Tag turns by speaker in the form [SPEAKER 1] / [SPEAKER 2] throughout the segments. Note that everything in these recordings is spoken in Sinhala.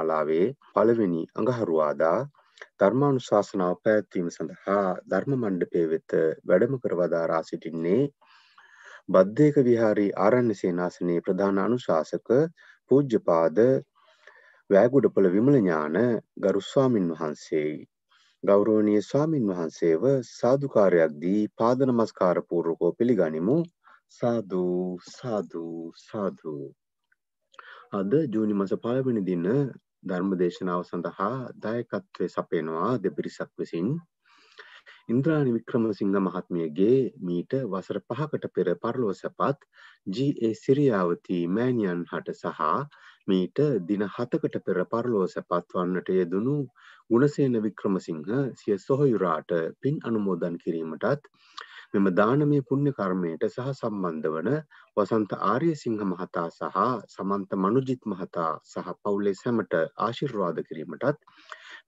[SPEAKER 1] මාලාවේ පළවෙනි අඟහරුවාදා ධර්මානු ශාසනාව පැත්වීම සඳහා ධර්ම මණ්ඩපය වෙත වැඩම කරවදාරා සිටින්නේ බද්ධයක විහාරී ආරණ්‍ය සේනාසනයේ ප්‍රධාන අනුශාසක පූජ්‍යපාද වෑගුඩපොළ විමල ඥාන ගරුස්වාමින් වහන්සේයි. ගෞරවනීය ස්වාමින් වහන්සේව සාදුකාරයක් දී පාද නමස්කාර පූර්වකව පිළිගනිමු සාදු සාදු සාදු අද ජූනි මස පළවෙනි දින ධර්ම දේශනාව සඳහා දායකත්වය සපයනවා දෙපිරිසක් විසින් ඉන්ද්‍රානි වික්‍රමසිංහ මහත්මියගේ මීට වසර පහකට පෙර පරලෝ සැපත් ජී.ඒ. සිරියාවතී මෑණියන් හට සහ මීට දින හතකට පෙර පරලෝ සැපත් වන්නට යෙදුණු ගුණසේන වික්‍රමසිංහ සිය සොහොයුරාට පින් අනුමෝදන් කිරීමටත් මෙම දානමය පුුණ්‍ය කර්මයට සහ සම්බන්ධ වන වසන්ත ආර්ය සිංහ මහතා සහ සමන්ත මනුජිත් මහතා සහ පවුලේ සැමට ආශිර්වාද කිරීමටත්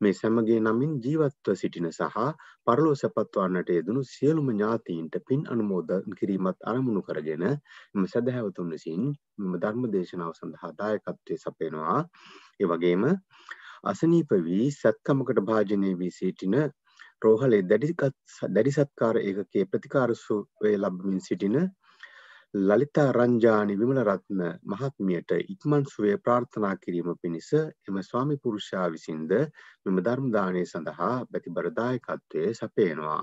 [SPEAKER 1] මේ සැමගේ නමින් ජීවත්ව සිටින සහ පරලෝ සැපත්වන්නට යෙදනු සියලුම ඥාතීන්ට පින් අනුමෝදන් කිරීමත් අරමුණු කරගෙන එම සැදැහැවතුන් විසින් මෙම ධර්ම දේශනාව සඳහා දායකත්වය සපයනවා. ඒ වගේම අසනීප වී සැත්කමකට භාජනය වී සිටින රෝහලේ දැඩි සත්කාර ඒකගේ ප්‍රතිකාරසුවේ ලබමින් සිටින ලලිතා රංජානි විමලරත්න මහත්මියට ඉක්මන් සුවේ ප්‍රාර්ථනා කිරීම පිණිස එම ස්වාමි පුරුෂයා විසින්ද මෙම ධර්මදානය සඳහා බැතිබරදායකත්වය සපයනවා.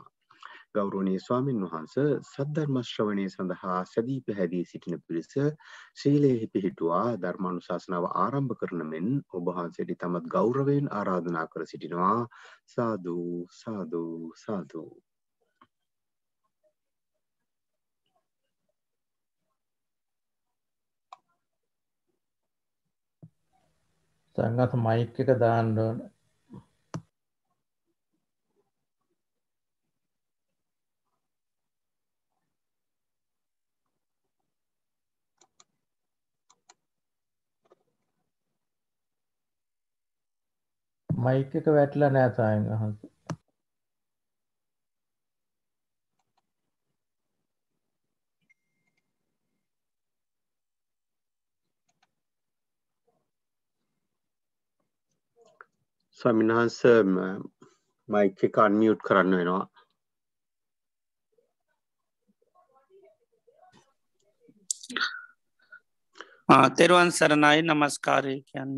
[SPEAKER 1] ගෞරවනීය ස්වාමින් වහන්ස සද්ධර්මශ්‍රවණය සඳහා සැදී පැහැදී සිටින පිරිස ශීලයෙහි පිහිටුවා ධර්මානුශාසනාව ආරම්භ කරන මෙන් ඔබහන්සේට තමත් ගෞරවයෙන් ආරාධනා කර සිටිනවා. සාධූ සාධූ සාධූ
[SPEAKER 2] සංගත මයික් එක දාන්න ඕන මයික් එක වැටලා නෑ සායන් වහන්ස.
[SPEAKER 1] ස්වාමින්වහන්ස මයික් එක අන්මියුට් කරන්න වෙනවා.
[SPEAKER 3] තෙරුවන් සරණයි. නමස්කාරය කියන්න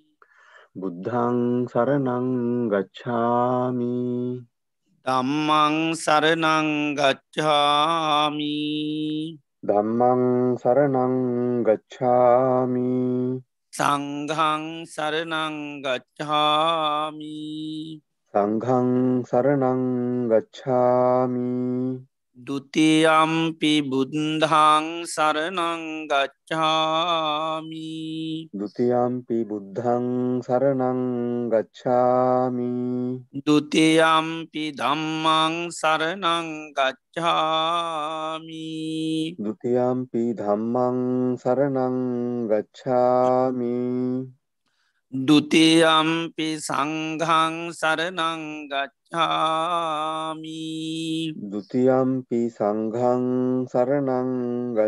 [SPEAKER 1] බුද්ධං සරණං ගච්ඡාමි.
[SPEAKER 3] ධම්මං සරණං ගච්ඡාමි.
[SPEAKER 1] ධම්මං සරණං ගච්ඡාමි.
[SPEAKER 3] සංඝං සරණං ගච්ඡාමි.
[SPEAKER 1] සංඝං සරණං ගච්ඡාමි
[SPEAKER 3] දුතියම්පි බුද්ධං
[SPEAKER 1] සරණංගච්ඡාමි දුතියම්පි බුද්ධං
[SPEAKER 3] සරණංගච්ඡාමි දුතියම්පි ධම්මං
[SPEAKER 1] සරණංගච්ඡාමි දුතියම්පි ධම්මං
[SPEAKER 3] සරණංගච්ඡාමි දුතියම්පි සංඝං
[SPEAKER 1] සරනංගච්ඡාමි දුතියම්පි සංඝං සරනංගච්ඡාමි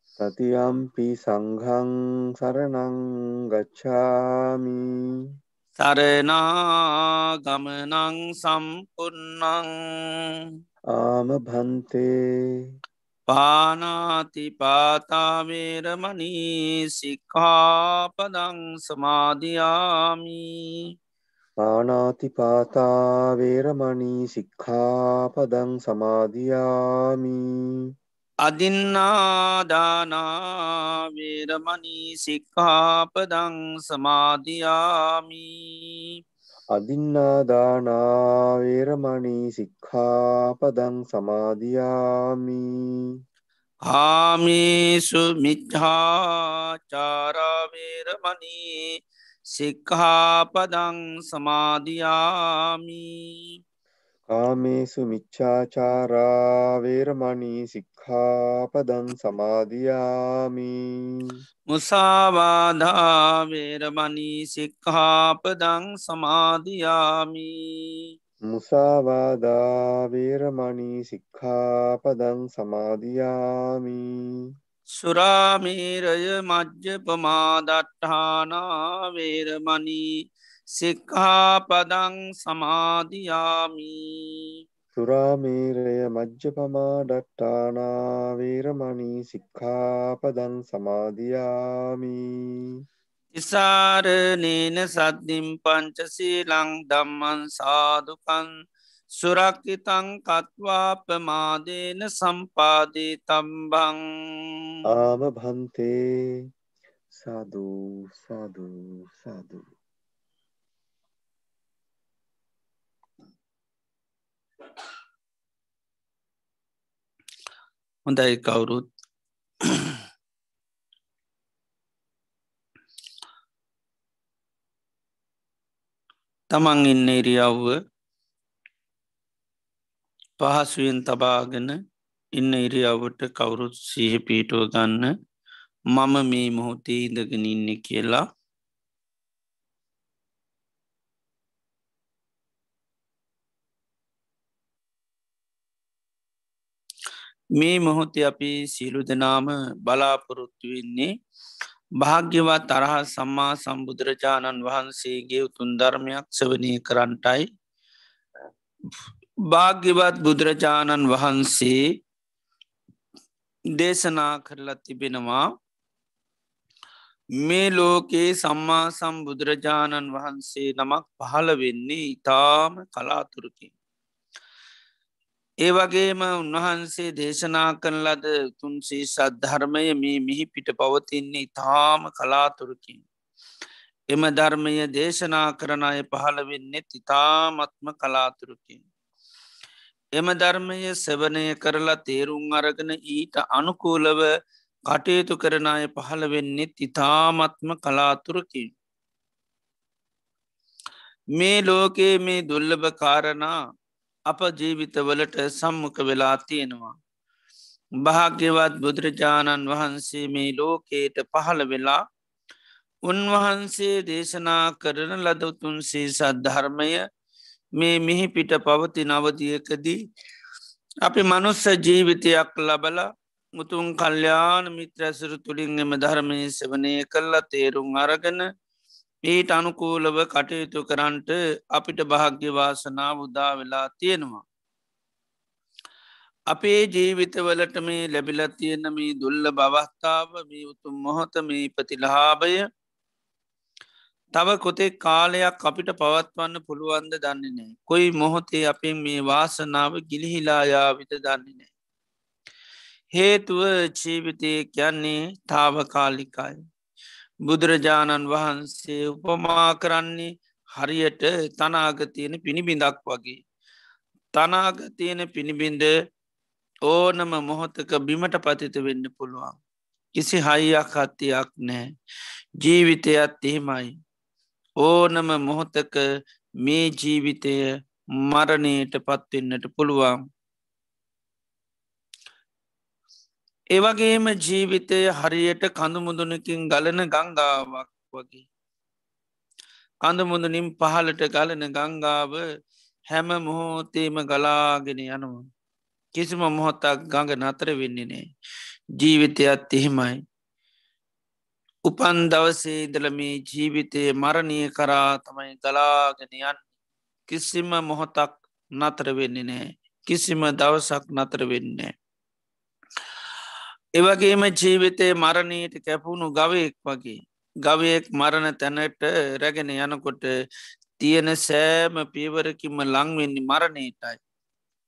[SPEAKER 1] තතියම්පි සංඝං සරණං ගච්ඡාමි.
[SPEAKER 3] සරනාගමනං සම්පන්නං
[SPEAKER 1] ආම භන්තේ
[SPEAKER 3] පානාතිපාතාවේරමනී සික්කාපදං සමාධයාමී
[SPEAKER 1] පානාතිපාතාවේරමණී සික්ඛාපදං සමාධයාමී
[SPEAKER 3] අදින්නාදානාවේරමනී සික්කාපදං සමාධයාමී
[SPEAKER 1] අදින්නාදානාවේරමණී සික්ඛාපදං සමාධයාමී
[SPEAKER 3] කාමේසු මිච්හාචාරාවේරමනී සික්හාපදං සමාධයාමී
[SPEAKER 1] කාමේසු මිච්ඡාචාරාවේරමණී සික්ඛාපදං සමාධයාමී
[SPEAKER 3] මුසාවාධාවේරමනී සික්හාපදං සමාධයාමී
[SPEAKER 1] මුසාවාදාවේරමණී සික්ඛාපදං සමාධයාමී
[SPEAKER 3] සුරාමීරය මජ්්‍ය පමාදට්ඨානාවේරමනී සික්හාපදං සමාධයාමී
[SPEAKER 1] සුරාමේරය මජ්්‍යපමා ඩට්ටානාවේරමණී සික්ඛාපදං සමාධයාමී
[SPEAKER 3] තිසාරනේන සද්ධිම් පංචසී ලං දම්මන් සාධකන් සුරක්කිතං කත්වා පමාදේන සම්පාදී තම්බං
[SPEAKER 1] ආම භන්තේ සාධූ සාධූ සාධූ
[SPEAKER 3] හොඳයි කවුරුත්. තමන් ඉන්න ඉරියව්ව පහසුවෙන් තබාගෙන ඉන්න ඉරියව්වට කවුරුත් සිහ පීටුව ගන්න මම මේ මොහොතේ ඉඳගෙන ඉන්න කියලා මේ මොහොතේ අපි සියලු දෙනාම බලාපොරොත්තු වෙන්නේ භාග්‍යවත් තරහ සම්මා සම්බුදුරජාණන් වහන්සේගේ උතුන් ධර්මයක් සවනය කරන්ටයි. භාග්‍යවත් බුදුරජාණන් වහන්සේ දේශනා කරලා තිබෙනවා මේ ලෝකයේ සම්මා සම්බුදුරජාණන් වහන්සේ නමක් පහළ වෙන්නේ ඉතාම කලාතුරකින්. ඒ වගේම උන්වහන්සේ දේශනා කරන ලද තුන්සේ සද්ධර්මය මේ මිහි පිට පවතින්නේ ඉතාම කලාතුරකින්. එම ධර්මය දේශනා කරන අය පහළ වෙන්නෙත් ඉතාමත්ම කලාතුරකින්. එම ධර්මය සෙවනය කරලා තේරුම් අරගෙන ඊට අනුකූලව කටයුතු කරන අය පහළ වෙන්නෙත් ඉතාමත්ම කලාතුරකින්. මේ ලෝකයේ මේ දුල්ලභ කාරණා අප ජීවිතවලට සම්මුඛ වෙලා තියෙනවා. භාග්‍යවත් බුදුරජාණන් වහන්සේ මේ ලෝකයට පහළ වෙලා උන්වහන්සේ දේශනා කරන ලදවතුන්සේ සද්ධර්මය මේ මිහි පිට පවති නවදියකදී අපි මනුස්ස ජීවිතයක් ලබල මුතුන් කල්්‍යාන මිත්‍රැසුරු තුළින් එම ධර්මය සවනය කරලා තේරුම් අරගෙන ඊට අනුකූලව කටයුතු කරන්ට අපිට භාග්‍යවාසනා උදා වෙලා තියෙනවා. අපේ ජීවිතවලට මේ ලැබිල තියෙන මේ දුල්ල බවස්ථාව මේ උතුම් මොහොත මේ ප්‍රතිලහාභය තව කොතේ කාලයක් අපිට පවත්වන්න පුළුවන්ද දන්නේ නෑ. කොයි මොහොතේ අපෙන් මේ වාසනාව ගිලිහිලායාවිත දන්නේ නෑ. හේතුව ජීවිතය කියන්නේ තාවකාලිකායි. බුදුරජාණන් වහන්සේ උපමා කරන්නේ හරියට තනාගතියන පිණිබිඳක් වගේ. තනාගතියන පිණිබිඳ ඕනම මොහොතක බිමට පතිත වෙන්න පුළුවන්. කිසි හයියක් හත්තියක් නෑ. ජීවිතයත් එහෙමයි. ඕනම මොහොතක මේ ජීවිතය මරණයට පත්වෙන්නට පුළුවන්. ඒවගේම ජීවිතය හරියට කඳුමුදුනකින් ගලන ගංගාවක් වගේ. කඳමුදුනින් පහලට ගලන ගංගාව හැම මොහෝතේම ගලාගෙන යනවා. කිසිම මොහොත්තක් ගඟ නතර වෙන්නේ නෑ. ජීවිතයත් එහෙමයි. උපන් දවසේ ඉදල මේ ජීවිතය මරණය කරා තමයි ගලාගෙන යන් කිසිම මොහොතක් නතර වෙන්නේ නෑ. කිසිම දවසක් නතර වෙන්නේ. එවගේම ජීවිතය මරණයට කැපුණු ගවයෙක් වගේ ගවයෙක් මරණ තැනට රැගෙන යනකොට තියෙන සෑම පීවරකින්ම ලංවෙන්නේ මරණයටයි.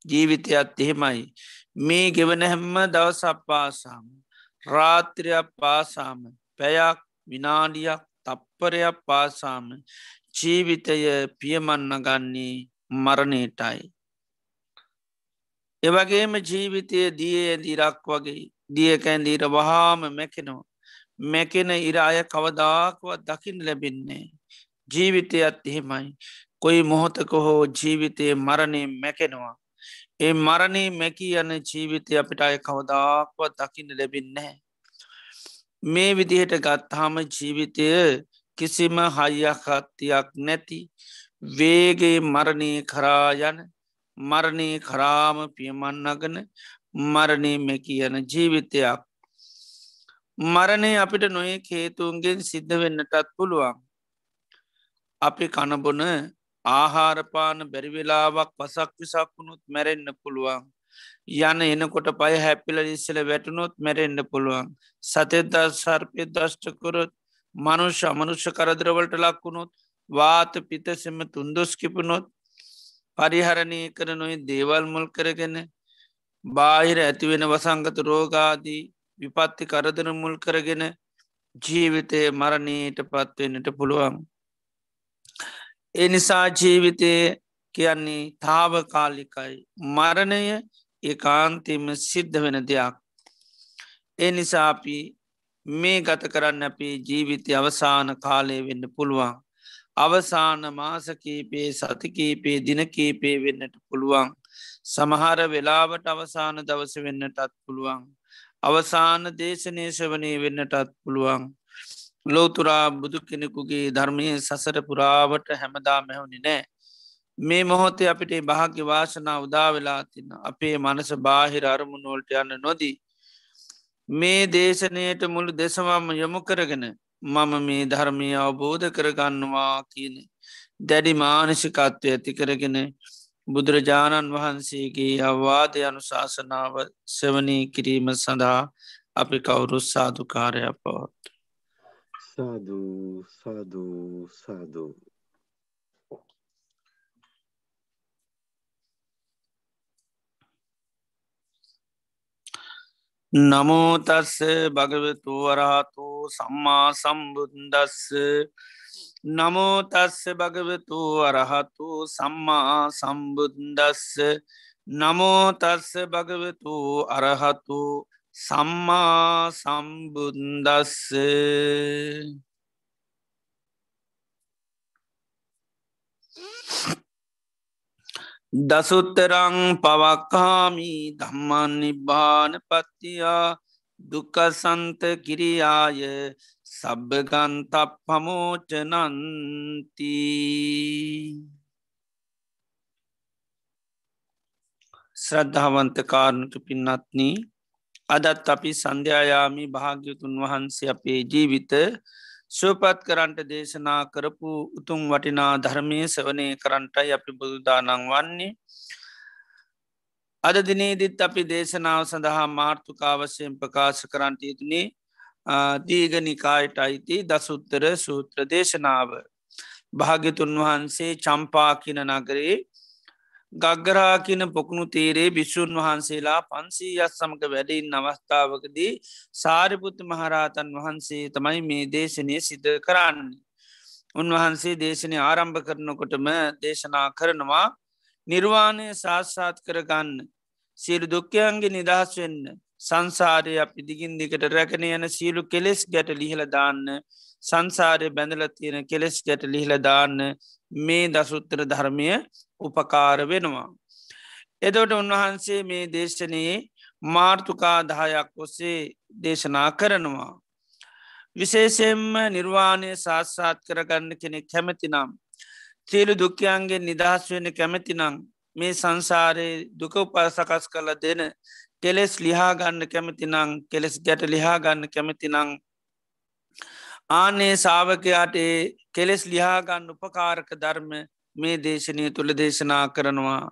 [SPEAKER 3] ජීවිතයත් එහෙමයි. මේ ගෙවන හැම්ම දවසක් පාසාම. රාත්‍රයක් පාසාම පැයක් විනාඩියක් තප්පරයක් පාසාම ජීවිතය පියමන්න ගන්නේ මරණයටයි. එවගේම ජීවිතය දිය දිරක් වගේ දියකැන්දීර වහාම මැකෙනවා. මැකෙන ඉර අය කවදාකුවත් දකිින් ලැබෙන්නේ. ජීවිතයත් එහෙමයි. කොයි මොහොතක හෝ ජීවිතය මරණය මැකෙනවා. ඒ මරණය මැකී යන ජීවිතය අපිට අය කවදාක්වත් දකින්න ලැබින්නේ. මේ විදිහට ගත්හාම ජීවිතය කිසිම හයියකත්තියක් නැති වේගේ මරණය කරා යන මරණය කරාම පියමන්නගන මරණය මැකී යන ජීවිතයක්. මරණය අපිට නොේ හේතුන්ගෙන් සිද්ධ වෙන්නටත් පුළුවන්. අපි කණබොන ආහාරපාන බැරිවෙලාවක් පසක් විසක් වුණුත් මැරෙන්න්න පුළුවන්. යන එනකොට පය හැපිල ඉස්සල වැටුණොත් මැරෙන්ඩ පුළුවන්. සතෙදදා සර්පය දෂ්ටකොරොත් මනුෂ්‍ය අමනුෂ්‍ය කරදරවලට ලක්වුණොත් වාත පිතසෙම තුන්දොස් කිපනොත් පරිහරණය කර නොයි දේවල් මුල් කරගෙන බාහිර ඇතිවෙන වසංගත රෝගාදී විපත්ති කරදර මුල් කරගෙන ජීවිතය මරණයට පත්වෙන්නට පුළුවන්. එනිසා ජීවිතය කියන්නේ තාවකාලිකයි මරණය ඒ කාන්තිම සිද්ධ වෙන දෙයක්. ඒ නිසාපි මේ ගත කරන්න අපි ජීවිතය අවසාන කාලය වෙන්න පුළුවන්. අවසාන මාසකීපේ සතිකීපේ දිනකීපේ වෙන්නට පුළුවන්. සමහර වෙලාවට අවසාන දවස වෙන්නටත් පුළුවන්. අවසාන දේශනය ශවනය වෙන්නටත් පුළුවන්. ලෝතුරා බුදු කෙනෙකුගේ ධර්මය සසර පුරාවට හැමදා මැහුණි නෑ. මේ මොහොතේ අපිට භාග්‍ය වාශනා උදාවෙලා තින්න අපේ මනස බාහිර අරමුණුවලට යන්න නොදී. මේ දේශනයට මුළු දෙසවම යොමු කරගෙන මම මේ ධර්මය අවබෝධ කරගන්නවා කියන දැඩි මානසිකත්වය ඇති කරගෙන බුදුරජාණන් වහන්සේගේ අවවාද අනුශාසනාව සෙවනී කිරීම සඳහා අපි කවුරු සාධකාරය පවත්.
[SPEAKER 1] සාධූ සාධූ සාධූ
[SPEAKER 3] නමෝතස්ස භගවතු වරහතු සම්මා සම්බුන්දස්ස නමෝතස්ස භගවතු අරහතු සම්මා සම්බුන්දස්ස නමෝතස්ස භගවතු අරහතු සම්මා සම්බුන්දස්ස දසුත්තරං පවක්කාමි ධම්මන් නිබ්බාන පත්තියා. දුකසන්ත කිරියාය. සබ්භගන්ත පමෝචනන්ති ශ්‍රද්ධාවන්ත කාරණක පින්නත්නී අදත් අපි සන්ධ්‍යයාමි භාග්‍යතුන් වහන්සේ අපේ ජීවිත සුවපත් කරන්ට දේශනා කරපු උතුම් වටිනා ධර්මය සවනය කරන්ටයි අපි බුදුදානං වන්නේ. අද දිනේදිත් අපි දේශනාව සඳහා මාර්ථකාවශයෙන් ප්‍රකාශ කරන්ට යුතුනේ දීගනිකායට අයිති දසුත්තර සූත්‍ර දේශනාව භාග්‍යතුන් වහන්සේ චම්පාකින නගරේ ගග්ගරා කියන පොකුණු තේරේ භිෂූන් වහන්සේලා පන්සී යස් සමඟ වැඩයින් අවස්ථාවකදී සාරිපුත්ත මහරහතන් වහන්සේ තමයි මේ දේශනය සිද්ධ කරන්න. උන්වහන්සේ දේශනය ආරම්භ කරනකොටම දේශනා කරනවා නිර්වාණය සාස්සාත් කරගන්න සියලු දුක්කයන්ගේ නිදහස් වෙන්න සංසාරය අපි දිගින් දිකට රැකන යන සියලු කෙලෙස් ගැට ලිහල දාන්න සංසාරය බැඳල තියෙන කෙලෙස් ගැට ලිහිල දාන්න මේ දසුත්තර ධර්මය උපකාර වෙනවා. එදොට උන්වහන්සේ මේ දේශනයේ මාර්තුකා දහයක් ඔස්සේ දේශනා කරනවා. විශේෂෙන්ම නිර්වාණය සාත්සාත් කරගන්න කෙනෙක් කැමතිනම්. සියලු දුක්කයන්ගේ නිදහස් වෙන කැමතිනං මේ සංසාරයේ දුක උපසකස් කල දෙන කෙලෙස් ලිහාගන්න කැමතිනං කෙලෙස් ගැට ලිහාගන්න කැමතිනං ආනේ සාාවකයාට කෙලෙස් ලිහාගන්න උපකාරක ධර්ම මේ දේශනය තුළ දේශනා කරනවා.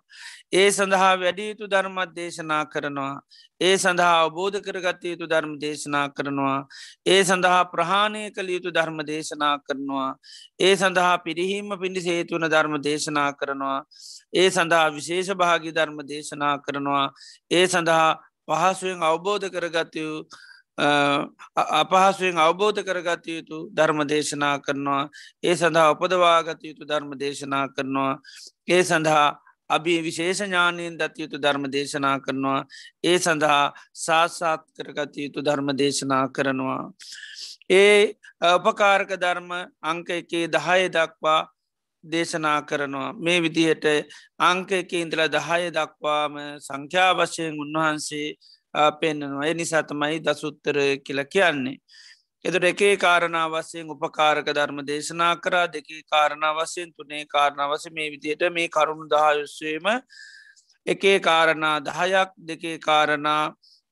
[SPEAKER 3] ඒ සඳහා වැඩියුතු ධර්මත් දේශනා කරනවා. ඒ සඳහා අවබෝධ කරගත යුතු ධර්ම දේශනා කරනවා. ඒ සඳහා ප්‍රහාණය කළ යුතු ධර්ම දේශනා කරනවා. ඒ සඳහා පිරිහීම පිණි සේතුවන ධර්ම දේශනා කරනවා. ඒ සඳහා විශේෂ භාගි ධර්ම දේශනා කරනවා. ඒ සඳහා පහසුවෙන් අවබෝධ කරගතයු අපහසුවෙන් අවබෝධ කරගත යුතු ධර්ම දේශනා කරනවා. ඒ සඳහා උපදවාගත යුතු ධර්ම දේශනා කරනවා. ඒ සඳහා අභි විශේෂ ඥානයෙන් දත් යුතු ධර්ම දේශනා කරනවා. ඒ සඳහා සාත්සාත් කරගත යුතු ධර්ම දේශනා කරනවා. ඒ උපකාරක ධර්ම අංක එකේ දහය දක්වා දේශනා කරනවා. මේ විදිහට අංක එක ඉන්දල දහය දක්වාම සංඛ්‍යාවශයෙන් උන්වහන්සේ පෙන්න්නනවා. එ නිසා තමයි දසුත්තර කියල කියන්නේ. එතුට එකේ කාරණා වසයෙන් උපකාරක ධර්ම දේශනා කරා දෙකේ කාරණා වසයෙන් තුනේ කාරණාවස මේ විදියට මේ කරුණු දහයුස්වීම එකේ කාරණා දහයක් දෙකේ කාරණා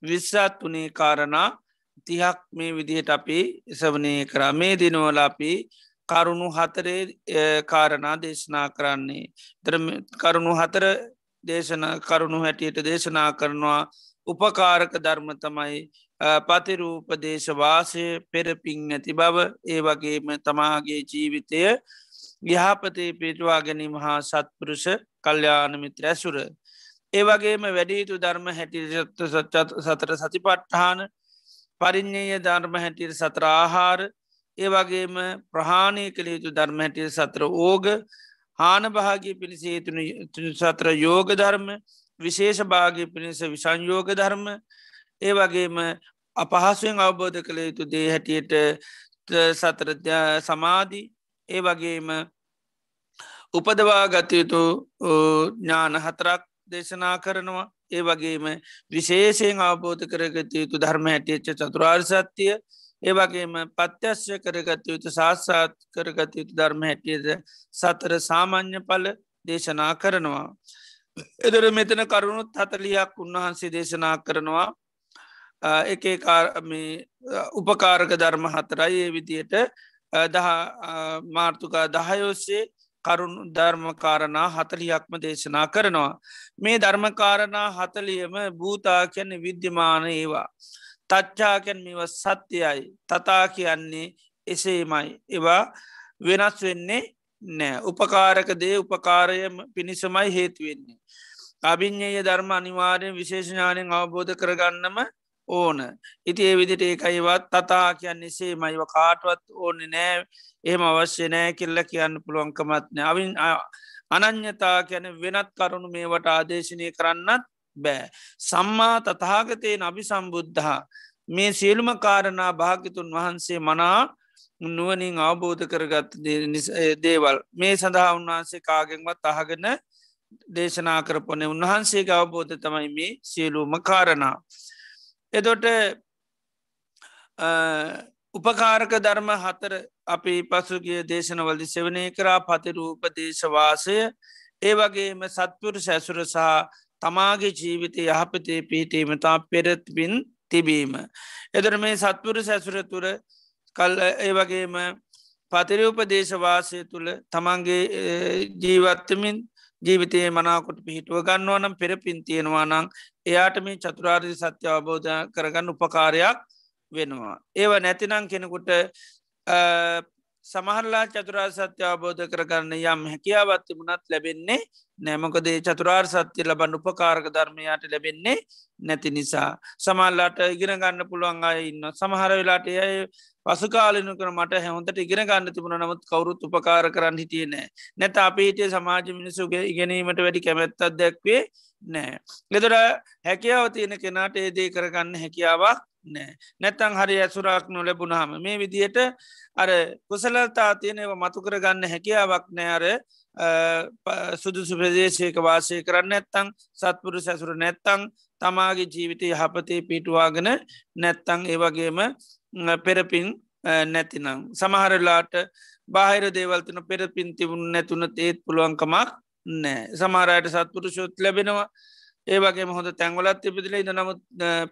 [SPEAKER 3] විශ්සත් තුනේ කාරණා තිහක් මේ විදිහට අපි එසවනය කරා. මේ දිනවල අපි කරුණු හතරේ කාරණා දේශනා කරන්නේ. කරුණු හතර දේශන කරුණු හැටියට දේශනා කරනවා උපකාරක ධර්ම තමයි පතිරූපදේශවාසය පෙරපින් නැති බව ඒ වගේම තමාගේ ජීවිතය යහපතේ පිටවා ගැනීම හා සත්පුරුෂ කල්්‍යානමිත්‍ර ඇසුර. ඒ වගේම වැඩීතු ධර්ම හැටි සතර සතිපට්ඨාන පරිින්්ඥය ධර්ම හැටියට සතර ආහාර ඒ වගේම ප්‍රහාණය කළ යුතු ධර්ම හැටිය සතර ඕග හාන භාගී පිණිසේතුන සතර යෝග ධර්ම විශේෂ භාගය පිණිස විසංයෝග ධර්ම ඒ වගේම අපහසුවෙන් අවබෝධ කළ යුතු දේ හැටියට සතර සමාධී ඒ වගේම උපදවා ගතයුතු ඥාන හතරක් දේශනා කරනවා ඒ වගේම විශේෂයෙන් අවබෝධ කරගත යුතු ධර්ම හැටියච්ච චතුරාර් සත්‍යය ඒ වගේම පත්‍යශ්‍ය කරගත යුතු සාස්සාත් කරගත යුතු ධර්ම හැටියද සතර සාමාන්‍ය පල දේශනා කරනවා. එදර මෙතන කරුණුත් හතලියක් උන්වහන්සේ දේශනා කරනවා එක උපකාරක ධර්ම හතරයි ඒ විදියට දහ මාර්තුකා දහයෝස්සේ කරුණු ධර්මකාරණා හතලියක්ම දේශනා කරනවා. මේ ධර්මකාරණා හතලියම භූතා කියන්න විද්‍යමාන ඒවා. තච්චාකැන් මෙව සත්‍යයයි තතා කියන්නේ එසේමයි. ඒවා වෙනස් වෙන්නේ නෑ උපකාරක දේ උපකාරය පිණිසමයි හේතුවෙන්නේ. අභිං්ඥය ධර්ම අනිවාරයෙන් විශේෂඥානයෙන් අවබෝධ කරගන්නම ඕන. ඉති ඒ විදිට ඒකයිවත් තතා කියන්නේ සේ මයිව කාටවත් ඕන නෑ එහෙම අවශ්‍ය නෑ කෙල්ල කියන්න පුළුවන්කමත්නෑ අවින් අනං්‍යතා කියන වෙනත් කරුණු මේවට ආදේශනය කරන්නත් බෑ. සම්මා තතාගතයෙන් අභි සම්බුද්ධහා මේ සියලුම කාරණා භාගිතුන් වහන්සේ මනා නුවනින් අවබෝධ කරගත් දේවල් මේ සඳහා උන්වහන්සේ කාගෙන්වත් අහගෙන දේශනා කරපොන උන්වහන්සේ අවබෝධ තමයි මේ සියලූම කාරණා. එතොට උපකාරක ධර්ම හතර අපි පසුගිය දේශනවලදි සෙවනය කරා පතිරූප දේශවාසය ඒ වගේම සත්පුර සැසුර සහ තමාගේ ජීවිතය යහපතේ පිහිටීම තා පෙරත්වින් තිබීම. එදර මේ සත්පුර සැසුර තුර කල් ඒ වගේම පතිරූපදේශවාසය තුළ තමන්ගේ ජීවත්තමින් ජීවිතය මනාකොට පිහිටුව ගන්නවනම් පෙර පින් තියෙනවා නං එයාට මේ චතුරාර්ය සත්‍ය අවබෝධ කරගන්න උපකාරයක් වෙනවා. ඒව නැතිනං කෙනෙකුට සමහරලා චතුරාර් සත්‍ය අවබෝධ කරගන්න යම් හැකියාවත් තිබුණත් ලැබෙන්නේ නෑමකදේ චතුරාර් සත්‍යය ලබන්න උපකාරක ධර්මයාට ලැබෙන්නේ නැති නිසා. සමල්ලාට ඉගෙන ගන්න පුළුවන් අය ඉන්න සමහර වෙලාට අය පසුකාලනු කර මට හැහොන්ට ඉගෙන ගන්න තිබුණ. නමුත් කවරුත් උපකාර කරන්න හිටිය නෑ. නැත අපිහිටිය සමාජ මිනිසුගේ ඉගෙනීමට වැඩි කැමැත්තත් දැක්වේ නෑ. ගෙදර හැකියාව තියෙන කෙනාට ඒදේ කරගන්න හැකියාවක් නෑ. නැත්තං හරි ඇසුරක් නොලැබුණහම මේ විදියට අර කුසලතා තියෙනව මතු කරගන්න හැකියාවක් නෑ. අර සුදුසු ප්‍රදේශයක වාසය කරන්න නැත්තං සත්පුරු සැසුර නැත්තං තමාගේ ජීවිතය යහපතේ පිටුවාගෙන නැත්තං ඒවගේම පෙරපින් නැතිනම්. සමහරලාට බාහිර දේවල්තන පෙරපින් තිබුණ නැතුන ඒත් පුළුවන්කමක් නෑ. සමාරයට සත්පුරු ශොත් ලැබෙනවා. ඒවගේ හොඳ තැංවලත් තිබිදිල ඉද නමුත්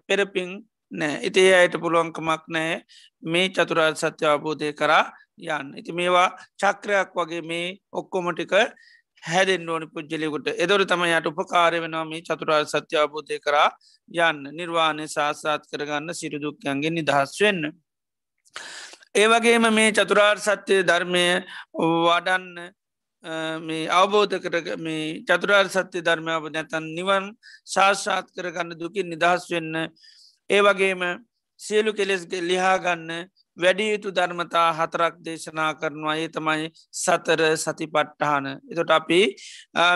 [SPEAKER 3] පෙරපින් නෑ. ඉති ඒ අයට පුළුවන්කමක් නෑ මේ චතුරාර් සත්‍ය අවබෝධය කරා යන්න. ඉති මේවා චක්‍රයක් වගේ මේ ඔක්කොමටික හැදෙන් ඕනි පුද්ජලයකුට එදොර තම යට උපකාරය වෙනවා මේ චතුරාර් සත්‍ය අබෝධය කරා යන්න නිර්වාණය සාසාත් කරගන්න සිරුදුක්යන්ගේ නිදහස් වෙන්න. ඒවගේම මේ චතුරාර් සත්‍යය ධර්මය වඩන්න මේ අවබෝධ කර මේ චතුරාර් සත්‍ය ධර්මාව නැතන් නිවන් ශාෂාත් කරගන්න දුකින් නිදහස් වෙන්න ඒ වගේම සියලු කෙලෙස් ලිහාගන්න වැඩි යුතු ධර්මතා හතරක් දේශනා කරනවා ඒ තමයි සතර සති පට්ටහන. එතොට අපි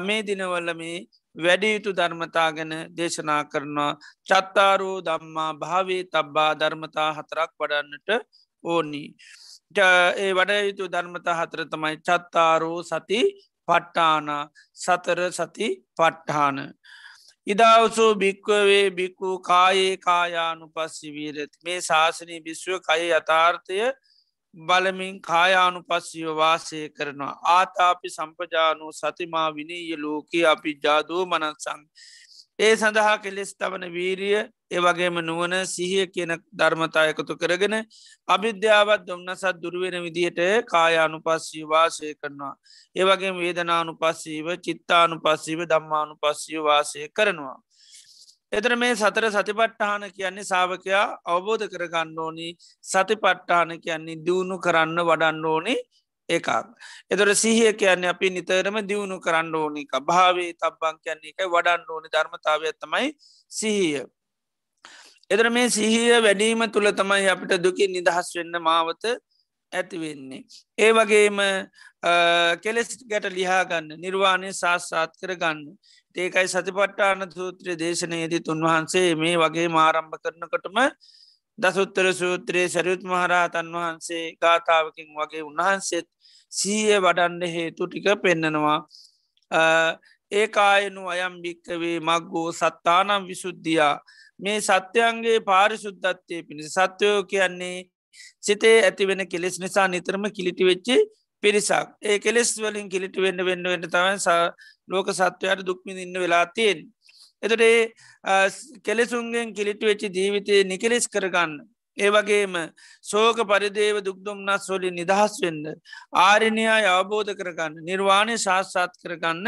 [SPEAKER 3] මේ දිනවල්ල මේ වැඩි යුතු ධර්මතා ගැන දේශනා කරනවා චත්තාරෝ දම්මා භාවේ තබ්බා ධර්මතා හතරක් වඩන්නට ඕනි. ඒ වඩ යුතු ධර්මතා හතර තමයි චත්තාරෝ සති පට්ටාන සතර සති පට්ටාන. ඉදවසෝ භික්වවේ බික්කු කායේ කායානු පස්සිවීරති මේ ශාසනී භිශ්ව කය යථාර්ථය බලමින් කායානු පස්සිව වාසය කරනවා. ආතාපි සම්පජානු සතිමා විනීය ලෝකී අපි ජාදූ මනත්සං ඒ සඳහා කෙලෙස් තවන වීරිය ඒවගේම නුවන සිහිය කියන ධර්මතා එකතු කරගෙන අභිද්‍යාවත් දුම්න්නසත් දුරුවෙන විදිහට කායානු පස්සී වාසය කරනවා. ඒවගේ වේදනානු පස්සීව චිත්තානු පස්සීව දම්මානු පස්සී වාසය කරනවා. එතර මේ සතර සතිපට්ටහන කියන්නේ සාාවකයා අවබෝධ කරගන්න ඕනි සතිපට්ටාන කියන්නේ දියුණු කරන්න වඩන්න ඕනි එකක්. එතොට සිහිය කියන්නේ අපි නිතරම දියුණු කරන්න ඕනික භාවේ තබ්බං කියන්නේ එකයි වඩන්න ඕනි ධර්මතාවය තමයි සිහිය. එතර මේ සිහිය වැඩීම තුළ තමයි අපිට දුකින් නිදහස් වෙන්න මාවත ඇතිවෙන්නේ. ඒ වගේම කෙලෙස් ගැට ලිහාගන්න නිර්වාණය සාස්සාත් කරගන්න. ඒකයි සතිපට්ටාන සූත්‍රය දේශනයේදී තුන්වහන්සේ මේ වගේ මාරම්භ කරනකොටම දසුත්තර සූත්‍රයේ සැරියුත් මහරහතන් වහන්සේ ගාථාවකින් වගේ උන්වහන්සේත් සීය වඩන්න හේතු ටික පෙන්නනවා. ඒකායනු අයම් භික්කවේ මක්ගෝ සත්තානම් විසුද්ධියා මේ සත්‍යයන්ගේ පාරිශුද්ධත්වය පිණිස සත්‍යයෝ කියන්නේ සිතේ ඇති වෙන කෙලෙස් නිසා නිතරම කිලිටි වෙච්චි පිරිසක් ඒ කෙලෙස් වලින් කිලිට වෙන්න වෙන්න වෙන්න තමයි ලෝක සත්වයට දුක්මිඳ ඉන්න වෙලා තියෙන්. එතට කෙලෙසුන්ගෙන් කිලිටි වෙච්චි ජීවිතය නිකෙලෙස් කරගන්න. ඒ වගේම සෝක පරිදේව දුක්දුම්න්නස් වලින් නිදහස් වෙන්න. ආරණයා අවබෝධ කරගන්න නිර්වාණය ශාස්සාත් කරගන්න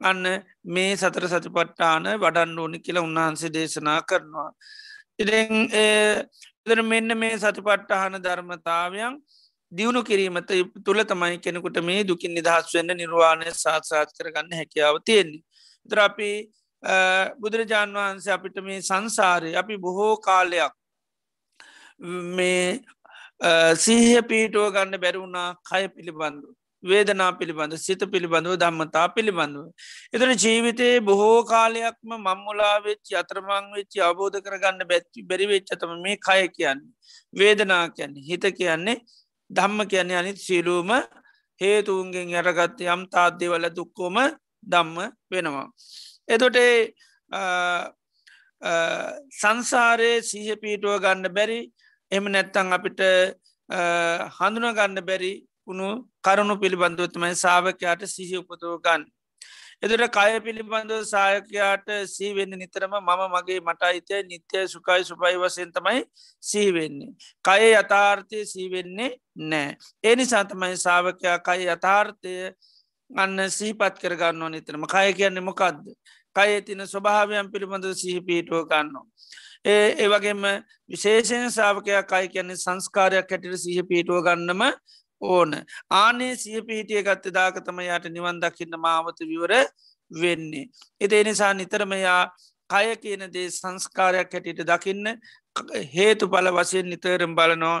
[SPEAKER 3] අන්න මේ සතර සතිපට්ටාන වඩන්න ඕනි කියලා උන්වහන්සේ දේශනා කරනවා. ඉ මෙන්න මේ සතිපට්ටහන ධර්මතාවයන් දියුණු කිරීමත තුළ තමයි කෙනෙකුට මේ දුකින් නිදහස් වෙන්න නිර්වාණය සාත්සාත් කරගන්න හැකියාව තියෙන්නේ. තර අපි බුදුරජාණන් වහන්සේ අපිට මේ සංසාරය අපි බොහෝ කාලයක් මේ සීහ පීටුව ගන්න බැරිවුණා කය පිළිබඳු. වේදනා පිළිබඳ සිත පිළිබඳව ධම්මතා පිළිබඳව. එතන ජීවිතයේ බොහෝ කාලයක්ම මංමුලා වෙච්චි අතරමං වෙච්චි අවබෝධ කරගන්න බැච්චි බැරිවෙච්චතම මේ කය කියන්නේ. වේදනා කියන්නේ හිත කියන්නේ ධම්ම කියන්නේ අනිත් සිලූම හේතුවන්ගෙන් යරගත්ත යම් තාද්‍යවල දුක්කෝම දම්ම වෙනවා. එතොට සංසාරයේ සීහ පීටුව ගන්න බැරි එම නැත්තං අපිට හඳුන ගන්න බැරි උුණු කරුණු පිළිබඳවත්මයි සාාවකයාට සිහි උපතුවගන්න. එදට කය පිළිබඳව සායකයාට සීවෙන්න නිතරම මම මගේ මට අයිතය නිත්‍යය සුකයි සුපයි වසයෙන් තමයි සීවෙන්නේ. කය යථාර්ථය සීවෙන්නේ නෑ. ඒ නිසාතමයි සාාවකයා කයි යථාර්ථය අන්න සීපත් කරගන්න නිතරම කය කියන්නේ මොකක්ද. කය තින ස්වභාවයන් පිළිබඳව සිහි පිටුව ගන්නවා. ඒ ඒවගේම විශේෂයෙන් සාාවකයක් කයි කියන්නේ සංස්කාරයක් හැටිට සිහ පිටුව ගන්නම ඕන ආනේ සිය පිහිටිය ගත්ත දාකතම යට නිවන් දකින්න මාවත විවර වෙන්නේ. එති එනිසා නිතරමයා කය කියන දේ සංස්කාරයක් හැටියට දකින්න හේතු බල වශයෙන් නිතරම් බලනෝ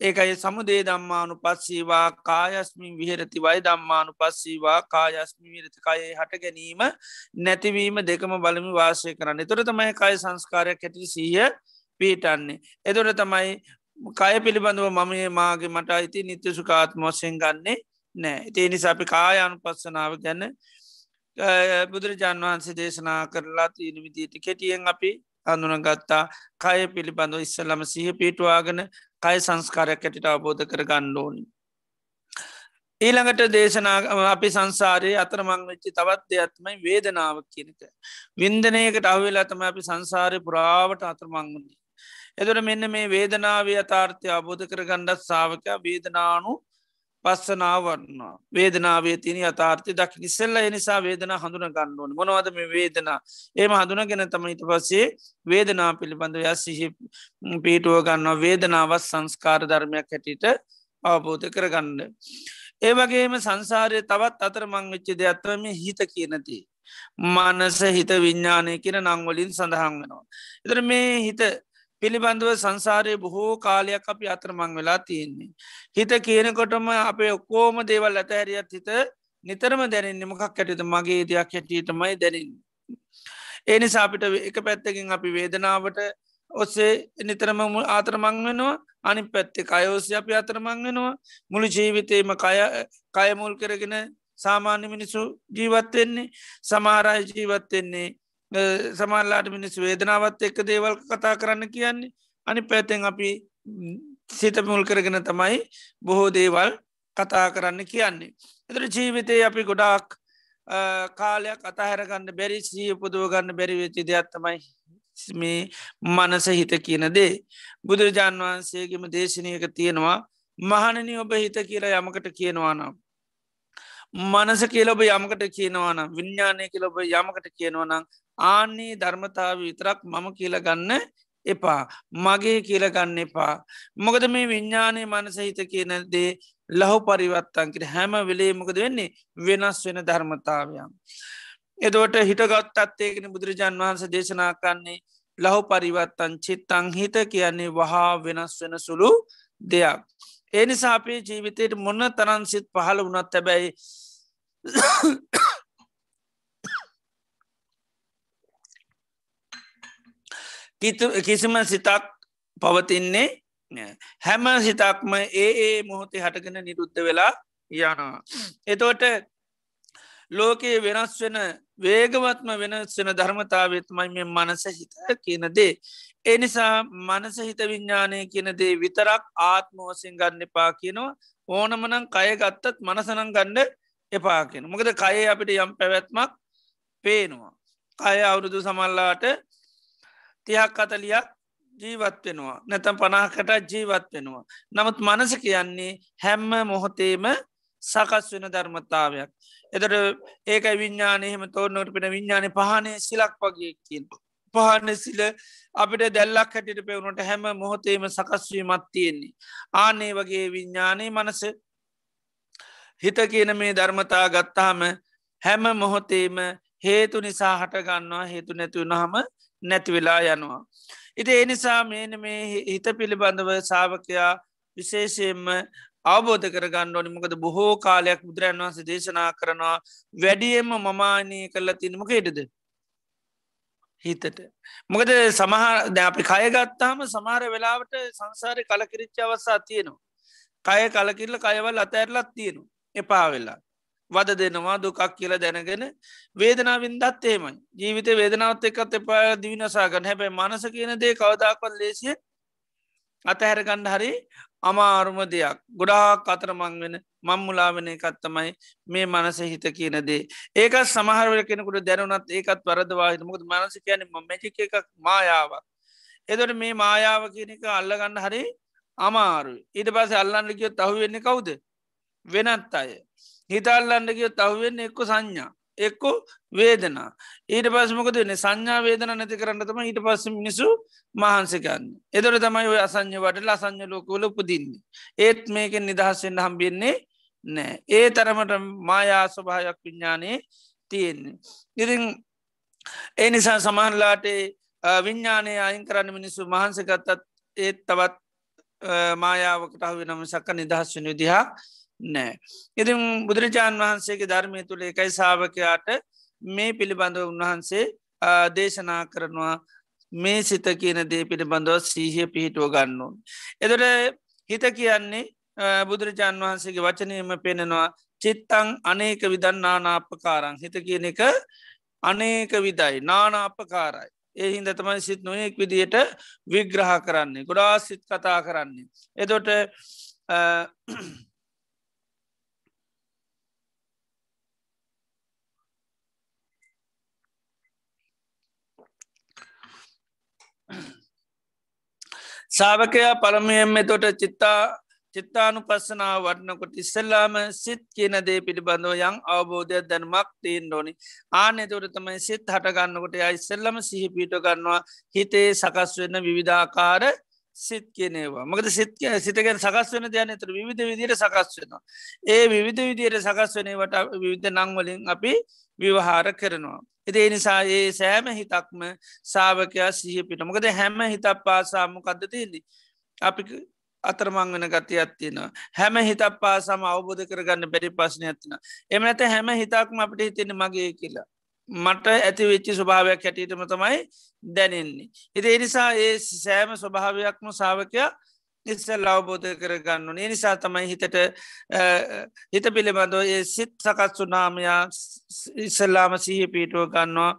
[SPEAKER 3] ඒකයි සමුදේ දම්මානු පස්සීවා කායස්මින් විහරති වයි දම්මානු පස්සීවා කායස්මි විරති කයේ හට ගැනීම නැතිවීම දෙකම බලමි වාසය කරන්න. තොර තමයි කය සංස්කාරයක් ඇති සීය පීටන්නේ. එදොට තමයි කය පිළිබඳව මම මාගේ මට අයිති නිත්‍ය සුකාත්ම වසයෙන් ගන්නේ නෑ. ඒ නිසා අපි කායනු පස්සනාව ගැන බුදුරජාන් වහන්සේ දේශනා කරලා තියෙන විදිට කෙටියෙන් අපි අඳුන ගත්තා කය පිළිබඳව ඉස්සල්ලම සහ පිටවාගෙන කය සංස්කාරයක් ඇටිට අවබෝධ කර ගන්න ඕනි. ඊළඟට දේශනා අපි සංසාරයේ අතරමං වෙච්චි තවත් දෙයක්ත්මයි වේදනාව කියනක. වින්දනයකට අවවෙලා තම අපි සංසාරය පුරාවට අතරමංගුණේ. එතුට මෙන්න මේ වේදනාවේ අතාර්ථය අබෝධ කර ගණ්ඩත් සාාවකයා වේදනානු පස්සනාවන්නවා වේදනාවේ තින අතාර්ථය දක් නිසල්ල එනිසා වේදන හඳුන ගන්න ඕන මොනවද මේ වේදනා ඒම හඳුනගෙන තම ඉට පස්සේ වේදනා පිළිබඳ යස්සිහි පීටුව ගන්නවා වේදනාවත් සංස්කාර ධර්මයක් හැටිට අවබෝධ කරගන්න. ඒ වගේම සංසාරය තවත් අතර මං වෙච්චි දෙයක්ත්වම හිත කියනති. මනස හිත විඤ්ඥානය කියන නංවලින් සඳහන් වෙනවා. එතර මේ හිත පිළිබඳව සංසාරය බොහෝ කාලයක් අපි අතරමං වෙලා තියෙන්නේ. හිත කියනකොටම අපේ ඔක්කෝම දේවල් ඇත හැරියත් හිත නිතරම දැනෙන්නේ මොකක් ඇටිත මගේ දෙයක් හැටියටමයි දැනන්න. ඒ නිසා අපිට එක පැත්තකින් අපි වේදනාවට ඔස්සේ නිතරම ආතරමං වෙනවා අනි පැත්තේ කයෝසය අපි අතරමං වෙනවා මුළු ජීවිතේම කයමුල් කරගෙන සාමාන්‍ය මිනිසු ජීවත්වෙන්නේ සමාරය ජීවත්වෙන්නේ සමල්ලාට මිනිස් වේදනාවත් එක්ක දේවල් කතා කරන්න කියන්නේ අනි පැතෙන් අපි සිත මුල් කරගෙන තමයි බොහෝ දේවල් කතා කරන්න කියන්නේ. එතර ජීවිතය අපි ගොඩාක් කාලයක් අතහැරගන්න බැරි සී පුදුවගන්න බැරි වෙච්චි දෙයක්ත්තමයි මේ මනස හිත කියන දේ බුදුරජාන් වහන්සේගෙම දේශනයක තියෙනවා මහනනි ඔබ හිත කියලා යමකට කියනවා නම්. මනස කියලොබ යමකට කියනවානම් විඤ්ඥානය කියලොබ යමකට කියනවනම් ආන්නේ ධර්මතාව විතරක් මම කියලගන්න එපා මගේ කියලගන්න එපා මොකද මේ විඤ්ඥානය මනස හිත කියන දේ ලහු පරිවත්තන්කට හැම වෙලේ මොකද වෙන්නේ වෙනස් වෙන ධර්මතාවයන්. එදවට හිටගත්තත්තේගෙන බුදුරජාන් වහන්ස දේශනා කන්නේ ලහු පරිවත්තන් චිත්තං හිත කියන්නේ වහා වෙනස් වෙන සුළු දෙයක්. ඒ නිසා අපේ ජීවිතයට මොන්න තරන්සිත් පහළ වනත් තැබැයි කිසිම සිතක් පවතින්නේ හැම සිතක්ම ඒ ඒ මොහොතේ හටගෙන නිරුද්ධ වෙලා යනවා. එතෝට ලෝකයේ වෙනස් වෙන වේගවත්ම වෙනස් වෙන ධර්මතාවත්මයි මේ මනස හිත කියන දේ. ඒ නිසා මනස හිත විඤ්ඥානය කියන දේ විතරක් ආත්මෝසින් ගන්න එපා කියනවා ඕනමනං කය ගත්තත් මනසනං ගණ්ඩ එපා කියෙන මොකද කය අපිට යම් පැවැත්මක් පේනවා. කය අවුරුදු සමල්ලාට තියක් අතලියක් ජීවත් වෙනවා නැතම් පනාකට ජීවත් වෙනවා. නමුත් මනස කියන්නේ හැම්ම මොහොතේම සකස් වෙන ධර්මතාවයක්. එතට ඒක විඤ්ඥානයහෙම තෝරනොට පෙන විඤ්ඥාන පහනය සිලක් වගේකින්. පහන සිල අපිට දැල්ලක් හැටිට පෙවුණට හැම මොහොතේම සකස්වීමත් තියෙන්නේ. ආනේ වගේ විඤ්ඥානය මනස හිත කියන මේ ධර්මතා ගත්තාම හැම මොහොතේම හේතු නිසා හටගන්නවා හේතු නැතිවුණහම නැතිවෙලා යනවා. ඉති එනිසා මේන මේ හිත පිළිබඳව සාාවකයා විශේෂයෙන්ම අවබෝධ කරගන්න ඕනි මොකද බොහෝ කාලයක් බුදුරන් වහන්ස දේශනා කරනවා වැඩියම්ම මමානී කරලා තිනමක හිටද හිතට. මොකද සමහර ද අපි කයගත්තාම සමහර වෙලාවට සංසාරය කලකිරිච්ච අවස්සා තියෙනවා. කය කලකිරල කයවල් අතැරලත් තියෙනවා එපා වෙලා. වද දෙනවා දුකක් කියලා දැනගෙන වේදනාවින් දත් ඒමයි ජීවිත වේදනාවත් එකත් එපා දිවිනසාගන්න හැබැයි මනස කියන දේ කවදාකොත් ලේසිය අතහැරගණ්ඩ හරි අමාරුම දෙයක්. ගොඩාක් අතරමං වෙන මංමුලාවෙන එකත්තමයි මේ මනස හිත කියන දේ. ඒකත් සමහරවල කෙනෙකුට දැනුනත් ඒකත් වරදවාහිත මොකද මනස කියන මැචික එකක් මායාවක්. එදොට මේ මායාව කියන එක අල්ලගන්න හරි අමාරු ඊට පස අල්ලන්නකියො තහුවෙන්නේ කවුද? වෙනත් අය. හිතල්ලන්නකිය තවවෙන්න එක්ක සංඥා එක්කො වේදනා. ඊට පස්මකද වෙන සංඥා වේදන නැති කරන්නතම ඊට පස්ස මිනිසු මහන්සකන්න එදොර තමයි ඔය අසං්‍ය වටල අසං්‍ය ලෝකවල උපදින්නේ. ඒත් මේකෙන් නිදහස්සෙන්ට හම්බින්නේ නෑ ඒ තරමට මායා ස්වභායක් විඤ්ඥානයේ තියෙන්නේ. ඉතින් ඒ නිසා සමහන්ලාටේ විඤ්ඥානය අයින් කරන්න මිනිස්සු මහන්සකත්තත් ඒත් තවත් මායාවකට වෙනම සක්ක නිදහස් වෙන විදිහා නෑ. ඉතින් බුදුරජාණන් වහන්සේගේ ධර්මය තුළ එකයි සාාවකයාට මේ පිළිබඳව උන්වහන්සේ දේශනා කරනවා මේ සිත කියන දේ පිළිබඳව සීහය පිහිටුව ගන්නුන්. එදොට හිත කියන්නේ බුදුරජාණන් වහන්සේගේ වචනයම පෙනෙනවා චිත්තං අනේක විදන් නානාපකාරං හිත කියන එක අනේක විදයි නානාපකාරයි. ඒ හින්ද තමයි සිත් නොයෙක් විදියට විග්‍රහ කරන්නේ ගොඩා සිත් කතා කරන්නේ. එදොට සාාවකයා පළමයෙන්ම තොට චිත්තා චිත්තානු පස්සනාව වටනකොට ඉස්සල්ලාම සිත් කියන දේ පිළිබඳව යං අවබෝධයක් දැනමක් තිීන් ඕනි. ආනෙතවට තමයි සිත් හටගන්නකොට ය ඉස්සල්ලම සිහි පිට ගන්නවා. හිතේ සකස් වෙන්න විවිධාකාර සිත් කියනේවා මකද සිත් සිතගෙන සකස් වෙන දයන තුර විවිධ විදියට සකස් වෙනවා. ඒ විවිධ විදියට සකස් වනවට විවිධ නංවලින් අපි විවහාර කරනවා. එදේ නිසා ඒ සෑම හිතක්ම සාාවකයා සිහ පිට මොකද හැම හිතක් පාසාම කද තියන්නේ? අපි අතරමං වෙන ගති ඇත්තින හැම හිතක් පාසම අවබෝධ කරගන්න බැරි පස්සන ඇතින එම ඇත හැම හිතක්ම අපට හිතෙන මගේ කියලා. මට ඇති වෙච්චි ස්වභාවයක් හැටියටම තමයි දැනෙන්නේ. ඉති එනිසා ඒ සෑම ස්වභාවයක්ම සාාවකයා ඉස්සල් අවබෝධ කරගන්න ඒ නිසා තමයි හිතට හිත පිළිබඳව ඒ සිත් සකත්සු නාමයා ඉස්සල්ලාම සහ පීටුව ගන්නවා.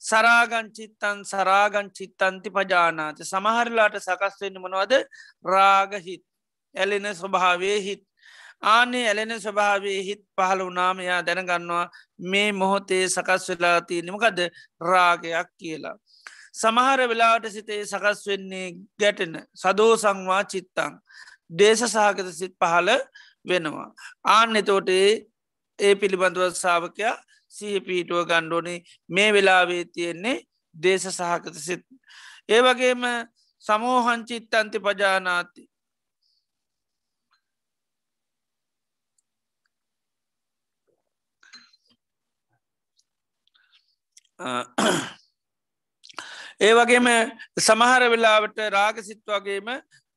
[SPEAKER 3] සරාගන් චිත්තන් සරාගන් චිත්තන්ති පජානාත. සමහරලාට සකස්වෙන්න මොනවද? රාගහිත් ඇලෙන ස්වභාවේ හිත්. ආනේ ඇලෙන ස්වභාවේ හිත් පහළ වනාමයා දැනගන්නවා මේ මොහොතේ සකස් වෙලා තියනෙමකද රාගයක් කියලා. සමහර වෙලාට සිතේ සකස් වෙන්නේ ගැටෙන සදෝ සංවා චිත්තං දේශ සහගත සිත් පහළ වෙනවා. ආන්න එතෝටේ ඒ පිළිබඳව සාාවකයා සිහ පීටුව ගණ්ඩෝනේ මේ වෙලාවේ තියෙන්නේ දේශ සහකත සිත්. ඒ වගේම සමෝහංචිත් අන්ති පජානාති. ඒ වගේම සමහර වෙලාවට රාගසිත් වගේම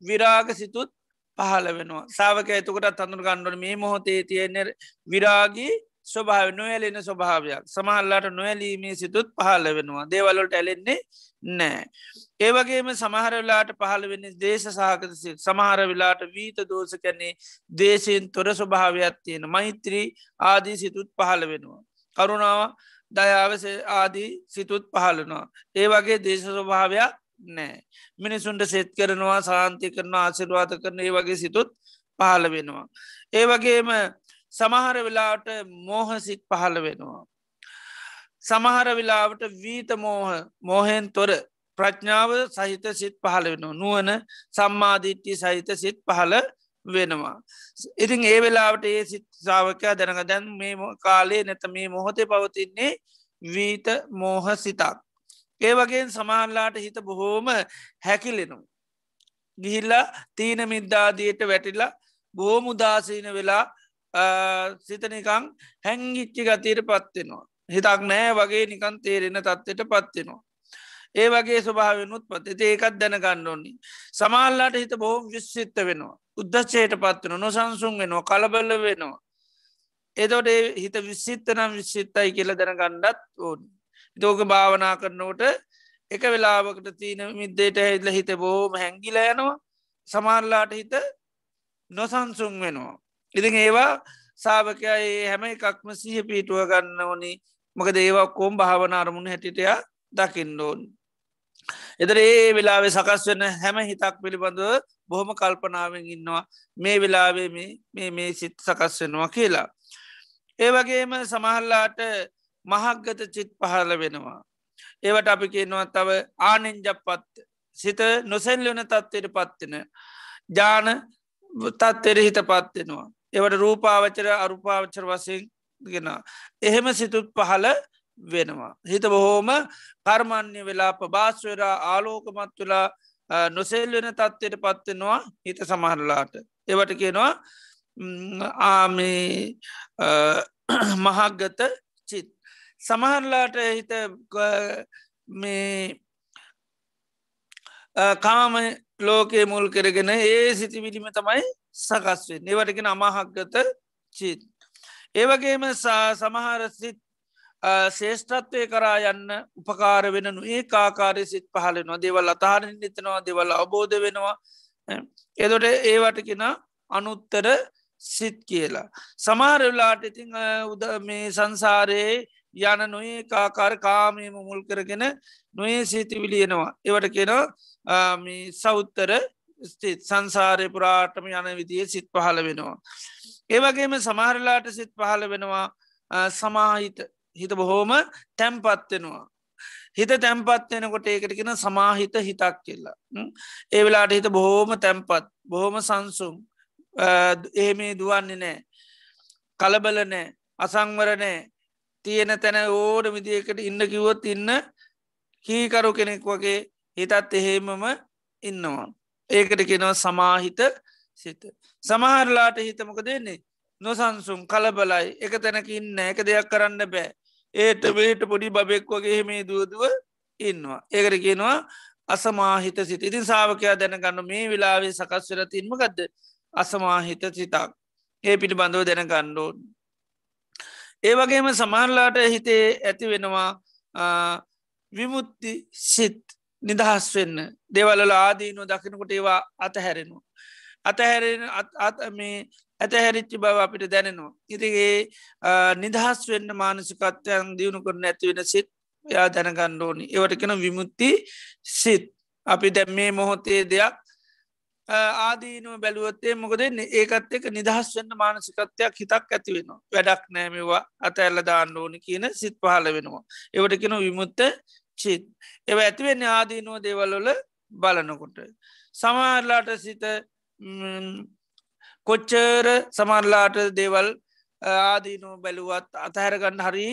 [SPEAKER 3] විරාග සිතුත් පහල වෙනවා සාාවක ඇතකට තඳුර ගණ්ඩුවන මේ මොහොතේ තියෙන විරාගී ස්වභාව නොයලෙන ස්වභාවයක් සමහල්ලාට නොයලීමේ සිතුත් පහල වෙනවා දේවල්ලට ඇලෙන්නේ නෑ. ඒවගේම සමහර වෙලාට පහළ වෙන්න දේශ සහකත සමහර වෙලාට වීත දෝස කැන්නේ දේශයෙන් තොර ස්වභාවයක් තියෙන මෛත්‍රී ආදී සිතුත් පහළ වෙනවා. කරුණාව දයාවස ආදී සිතුත් පහලනවා. ඒ වගේ දේශ ස්වභාවයක් නෑ. මිනිසුන්ට සෙත් කරනවා සාන්ති කරන ආසිරවාත කරන ඒ වගේ සිතුත් පහළ වෙනවා. ඒ වගේම සමහර වෙලාවට මෝහසිත් පහළ වෙනවා. සමහර වෙලාවට වීත මෝහ මෝහෙන් තොර ප්‍රඥාව සහිත සිත් පහළ වෙනවා. නුවන සම්මාධිට්ටි සහිත සිත් පහළ වෙනවා. ඉතින් ඒ වෙලාවට ඒ සිත් සාාවකයා දැනග දැන් මේ කාලේ නැත මේ මොහොතේ පවතින්නේ වීත මෝහ සිතක්. ඒ වගේ සමාල්ලාට හිත බොහෝම හැකිලෙනු. ගිහිල්ලා තීන මිද්දාදියට වැටිලා බෝම උදාසීන වෙලා සිතනිකං හැංගිච්චි ගතීර පත්වෙනවා. හිතක් නෑ වගේ නිකන් තේරෙන තත්වට පත්වෙනවා. ඒ වගේ ස්වභාවනුත් පත් ඒකත් දැනගන්න ඕන්නේ. සමල්ලාට හිත බොහොම විශ්සිත්ත වෙනවා. උද්දච්චයට පත්වන නොසන්සුන් වෙනවා කලබල්ල වෙනවා. එතොට හිත විශ්සිත්ත නම් විශ්සිත්තයි කියල දැනගණ්ඩත් ඕන්. දෝක භාවනා කරනෝට එක වෙලාවකට තියන මිද්දේට හිදල හිත බෝම හැංගිල යනවා සමාල්ලාට හිත නොසන්සුන් වෙනවා. ඉතින් ඒවා සාාවකයි හැම එකක්ම සිහ පීටුව ගන්න ඕනි මක දේවක් කෝම් භාවනාරමුණ හැටිටය දකිින්ඩෝන්. එදර ඒ වෙලාවේ සකස් වන්න හැම හිතක් පිළිබඳව බොහොම කල්පනාවෙන් ඉන්නවා මේ වෙලාවේ මේ මේ සිත් සකස් වෙනවා කියලා. ඒ වගේම සමහල්ලාට මහක්ගත චිත් පහල වෙනවා. ඒවට අපි කියනවා තව ආනෙන්ජපත් සිත නොසැල්ලවන තත්වයට පත්වෙන. ජාන තත්වෙර හිත පත්වෙනවා. එවට රූපාවචර අරුපාවචර වසයෙන් ගෙන. එහෙම සිතුත් පහල වෙනවා. හිත බොහෝම කර්මණ්‍ය වෙලා ප්‍රභාස්වරා ආලෝකමත් වෙලා නොසෙල් වෙන තත්වයට පත්වෙනවා හිත සමහරලාට. එවට කියනවා ආමේ මහක්ගත චිත්. සමහරලාට හිත මේ කාම ලෝකයේ මුල් කරගෙන ඒ සිතිවිලිම තමයි සකස්වේ ඒවටගෙන අමහක්ගත චිත්. ඒවගේම සමහර සිත් ශේෂ්ඨත්වය කරා යන්න උපකාර වෙනනු ඒ කාකාරය සිත් පහලෙනවා දේවල් අතාරෙන් නිතනවා දෙවල් අවබෝධ වෙනවා එදොට ඒවට කෙන අනුත්තර සිත් කියලා. සමාරවෙලාට ඉතිං උද මේ සංසාරයේ යන නොඒ කාකාර කාමයම මුල් කරගෙන නොඒ සීතිවිලියනවා. ඒවට කියෙනවා සෞත්තර ස්තිත් සංසාරය පුරාටම යන විදිිය සිත් පහල වෙනවා. ඒවගේම සමහරලාට සිත් පහල වෙනවා සමාහිත හිත බොහෝම තැම්පත්වෙනවා. හිත තැම්පත් වෙනකොට ඒකටගෙන සමාහිත හිතක් කියලා. ඒ වෙලාට හිත බොහෝම තැම්පත් බොහොම සංසුම් එහෙමේ දුවන්නේ නෑ කලබල නෑ අසංවර නෑ තියෙන තැන ඕඩ විදිකට ඉන්න කිවොත් ඉන්න කීකරු කෙනෙක් වගේ හිතත් එහෙමම ඉන්නවා. ඒකට කෙනව සමාහිත සිත. සමහරලාට හිතමක දෙන්නේ නොසන්සුම් කලබලයි. එක තැනක ඉන්න එක දෙයක් කරන්න බෑ. ඒට වේට පොඩි බබෙක් වගේ මේ දුවදුව ඉන්නවා. ඒකට කියනවා අසමාහිත සිත. ඉතින් සාාවකයා දැනගන්න මේ වෙලාවේ සකස්වර තින්ම ගදද අසමාහිත සිතක්. ඒ පිටි බඳව දැනගණ්ඩෝන් ඒ වගේම සමහරලාට හිතේ ඇති වෙනවා විමුත්ති සිත් නිදහස් වෙන්න. දෙවල්ල ආදීනු දකිනකොට ඒවා අතහැරෙනවා. අතහැරෙන අත් මේ ඇතහැරිච්චි බව අපිට දැනෙනවා. ඉතිගේ නිදහස් වෙන්න මානසිකත්වයන් දියුණු කරන ඇතිවෙන සිත් යා දැනගන්න ඕනි. ඒවට කෙන විමුත්ති සිත්. අපි දැම් මේ මොහොතේ දෙයක් ආදීනුව බැලුවත්තේ මොක දෙන්න ඒකත් එක නිදහස් වන්න මානසිකත්වයක් හිතක් ඇති වෙනවා. වැඩක් නෑමවා අතඇල්ල දාන්න ඕනි කියන සිත් පහල වෙනවා. ඒවට කෙන විමුත්ත චිත් එව ඇතිවෙන්න ආදීනුව දේවල්වල බලනකොට. සමාරලාට සිත කොච්චර සමරලාට දේවල් ආදීනු බැලුවත් අතහැරගන්න හරි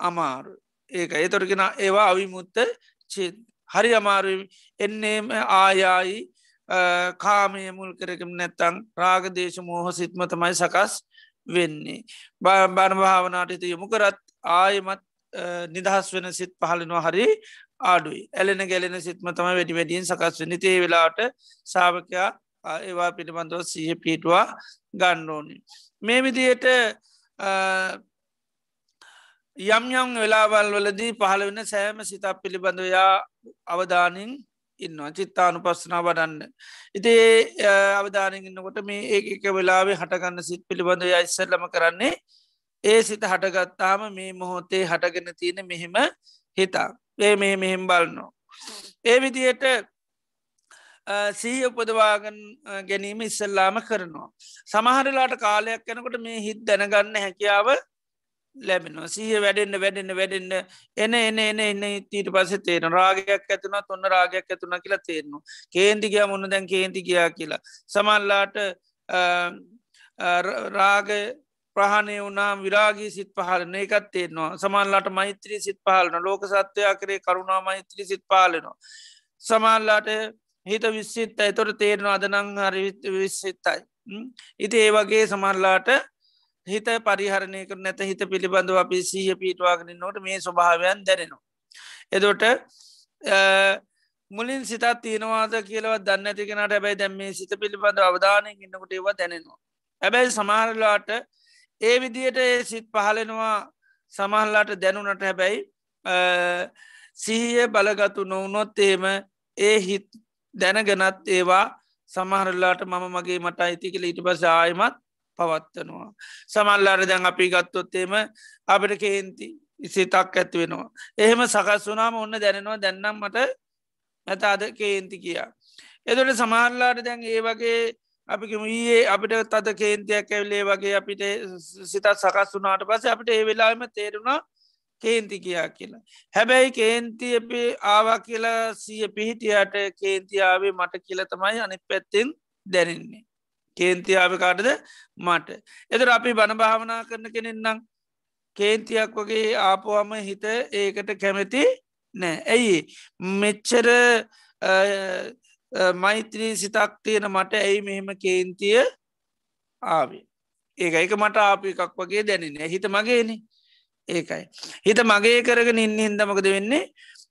[SPEAKER 3] අමාරු ඒක ඒතොරගෙන ඒවා අවිමුත්ත චිත් හරි අමාරු එන්නේම ආයායි කාමය මුල් කරකම නැත්තං රාගදේශ මෝහ සිත්ම තමයි සකස් වෙන්නේ. බණ භාවනාට යොමු කරත් ආයමත් නිදහස් වෙන සිත් පහලනවා හරි ආඩුයි. ඇලෙන ගැලෙන සිත්ම තම වැඩි වැඩියෙන් සකස් වනි තේ වෙලාට සාාවකයා ඒවා පිළිබඳව සහ පිටවා ගණ්ඩෝනි. මේ විදියට යම් යම් වෙලාවල් වලදී පහළ වෙන සෑම සිතක් පිළිබඳවයා අවධානින් ඉන්නවා චිත්තානු පස්සනා වඩන්න. ඉති අවධානයෙන් ඉන්නකොට මේ ඒක වෙලාවේ හටගන්න සිත් පිළිබඳව ඉස්සල්ලම කරන්නේ ඒ සිත හටගත්තාම මේ මොහොතේ හටගෙන තියෙන මෙහෙම හිතා ඒ මේ මෙහෙම් බලන්නෝ. ඒ විදියට සීහ උපදවාගන් ගැනීම ඉස්සල්ලාම කරනවා. සමහරලාට කාලයක් යැනකොට මේ හිත් දැනගන්න හැකියාව ලැබෙනවා. සීහ වැඩෙන්න්න වැඩෙන්න්න වැඩෙන්න්න එන එන එන එන්න ඊට පස තේන රාගයක් ඇතුන ඔන්න රාගයක් ඇතුන කියලා තේරනවා. කේන්තිගයා මුන්න දැන් කේන්ති ගයා කියලා. සමල්ලාට රාග ප්‍රහණය වුණම් විරාගී සිත් පහලන එකත් තේරනවා. සමල්ලාට මෛත්‍රී සිත් පහලන ලෝක සත්වයා කරේ කරුණා මෛත්‍රී සිත් පාලනවා සමල්ලාට හිත විස්සිත් ඇතොට තේරෙන අදනං හරි විස්සිත්තයි. ඉති ඒ වගේ සමරලාට හිත පරිහරණය කර නැත හිත පිළිබඳව අපි සීහ පිටවාගෙන නොට මේ ස්වභාවයන් දැනෙනවා. එදොට මුලින් සිතත් තියෙනවාද කියලව දන්න ඇතිකෙනට ඇබැයි දැම් මේ සිත පිළිබඳ අවධානය ඉන්නකොට ඒවා දැනෙනවා. ඇබැයි සමහරලාට ඒ විදියට ඒ සිත් පහලෙනවා සමහල්ලාට දැනුනට හැබැයි සිහිය බලගතු නොවනොත් ඒම ඒ හිත් දැනගෙනත් ඒවා සමහරල්ලාට මම මගේ මට අයිතිකල ඊට පස ආයමත් පවත්වනවා. සමල්ලාර දැන් අපි ගත්තොත්තේම අපට කේන්ති සිතක් ඇති වෙනවා. එහෙම සකස් වනාම ඔන්න දැනෙනවා දැන්නම් මට ඇත අද කේන්ති කියා. එදට සමහරලාට දැන් ඒ වගේ අපිකම ඒ අපිට තද කේන්තියක් ඇවලේ වගේ අපිට සිතත් සකස් වනාට පස අපිට ඒ වෙලාම තේරුණා කේන්ති කියා කියලා. හැබැයි කේන්ති අපේ ආවා කියලා සිය පිහිටියට කේන්තියාවේ මට කියල තමයි අනි පැත්තෙන් දැනෙන්නේ. කේන්තියාව කාටද මට. එතර අපි බණ භාවනා කරන කෙනෙන්නම් කේන්තියක් වගේ ආපුවම හිත ඒකට කැමැති නෑ. ඇයි මෙච්චර මෛත්‍රී සිතක් තියෙන මට ඇයි මෙහෙම කේන්තිය ආවේ. ඒක එක මට ආපි එකක් වගේ දැනෙන හිත මගේනේ ඒකයි. හිත මගේ කරගෙන ඉන්න හින්දමකද වෙන්නේ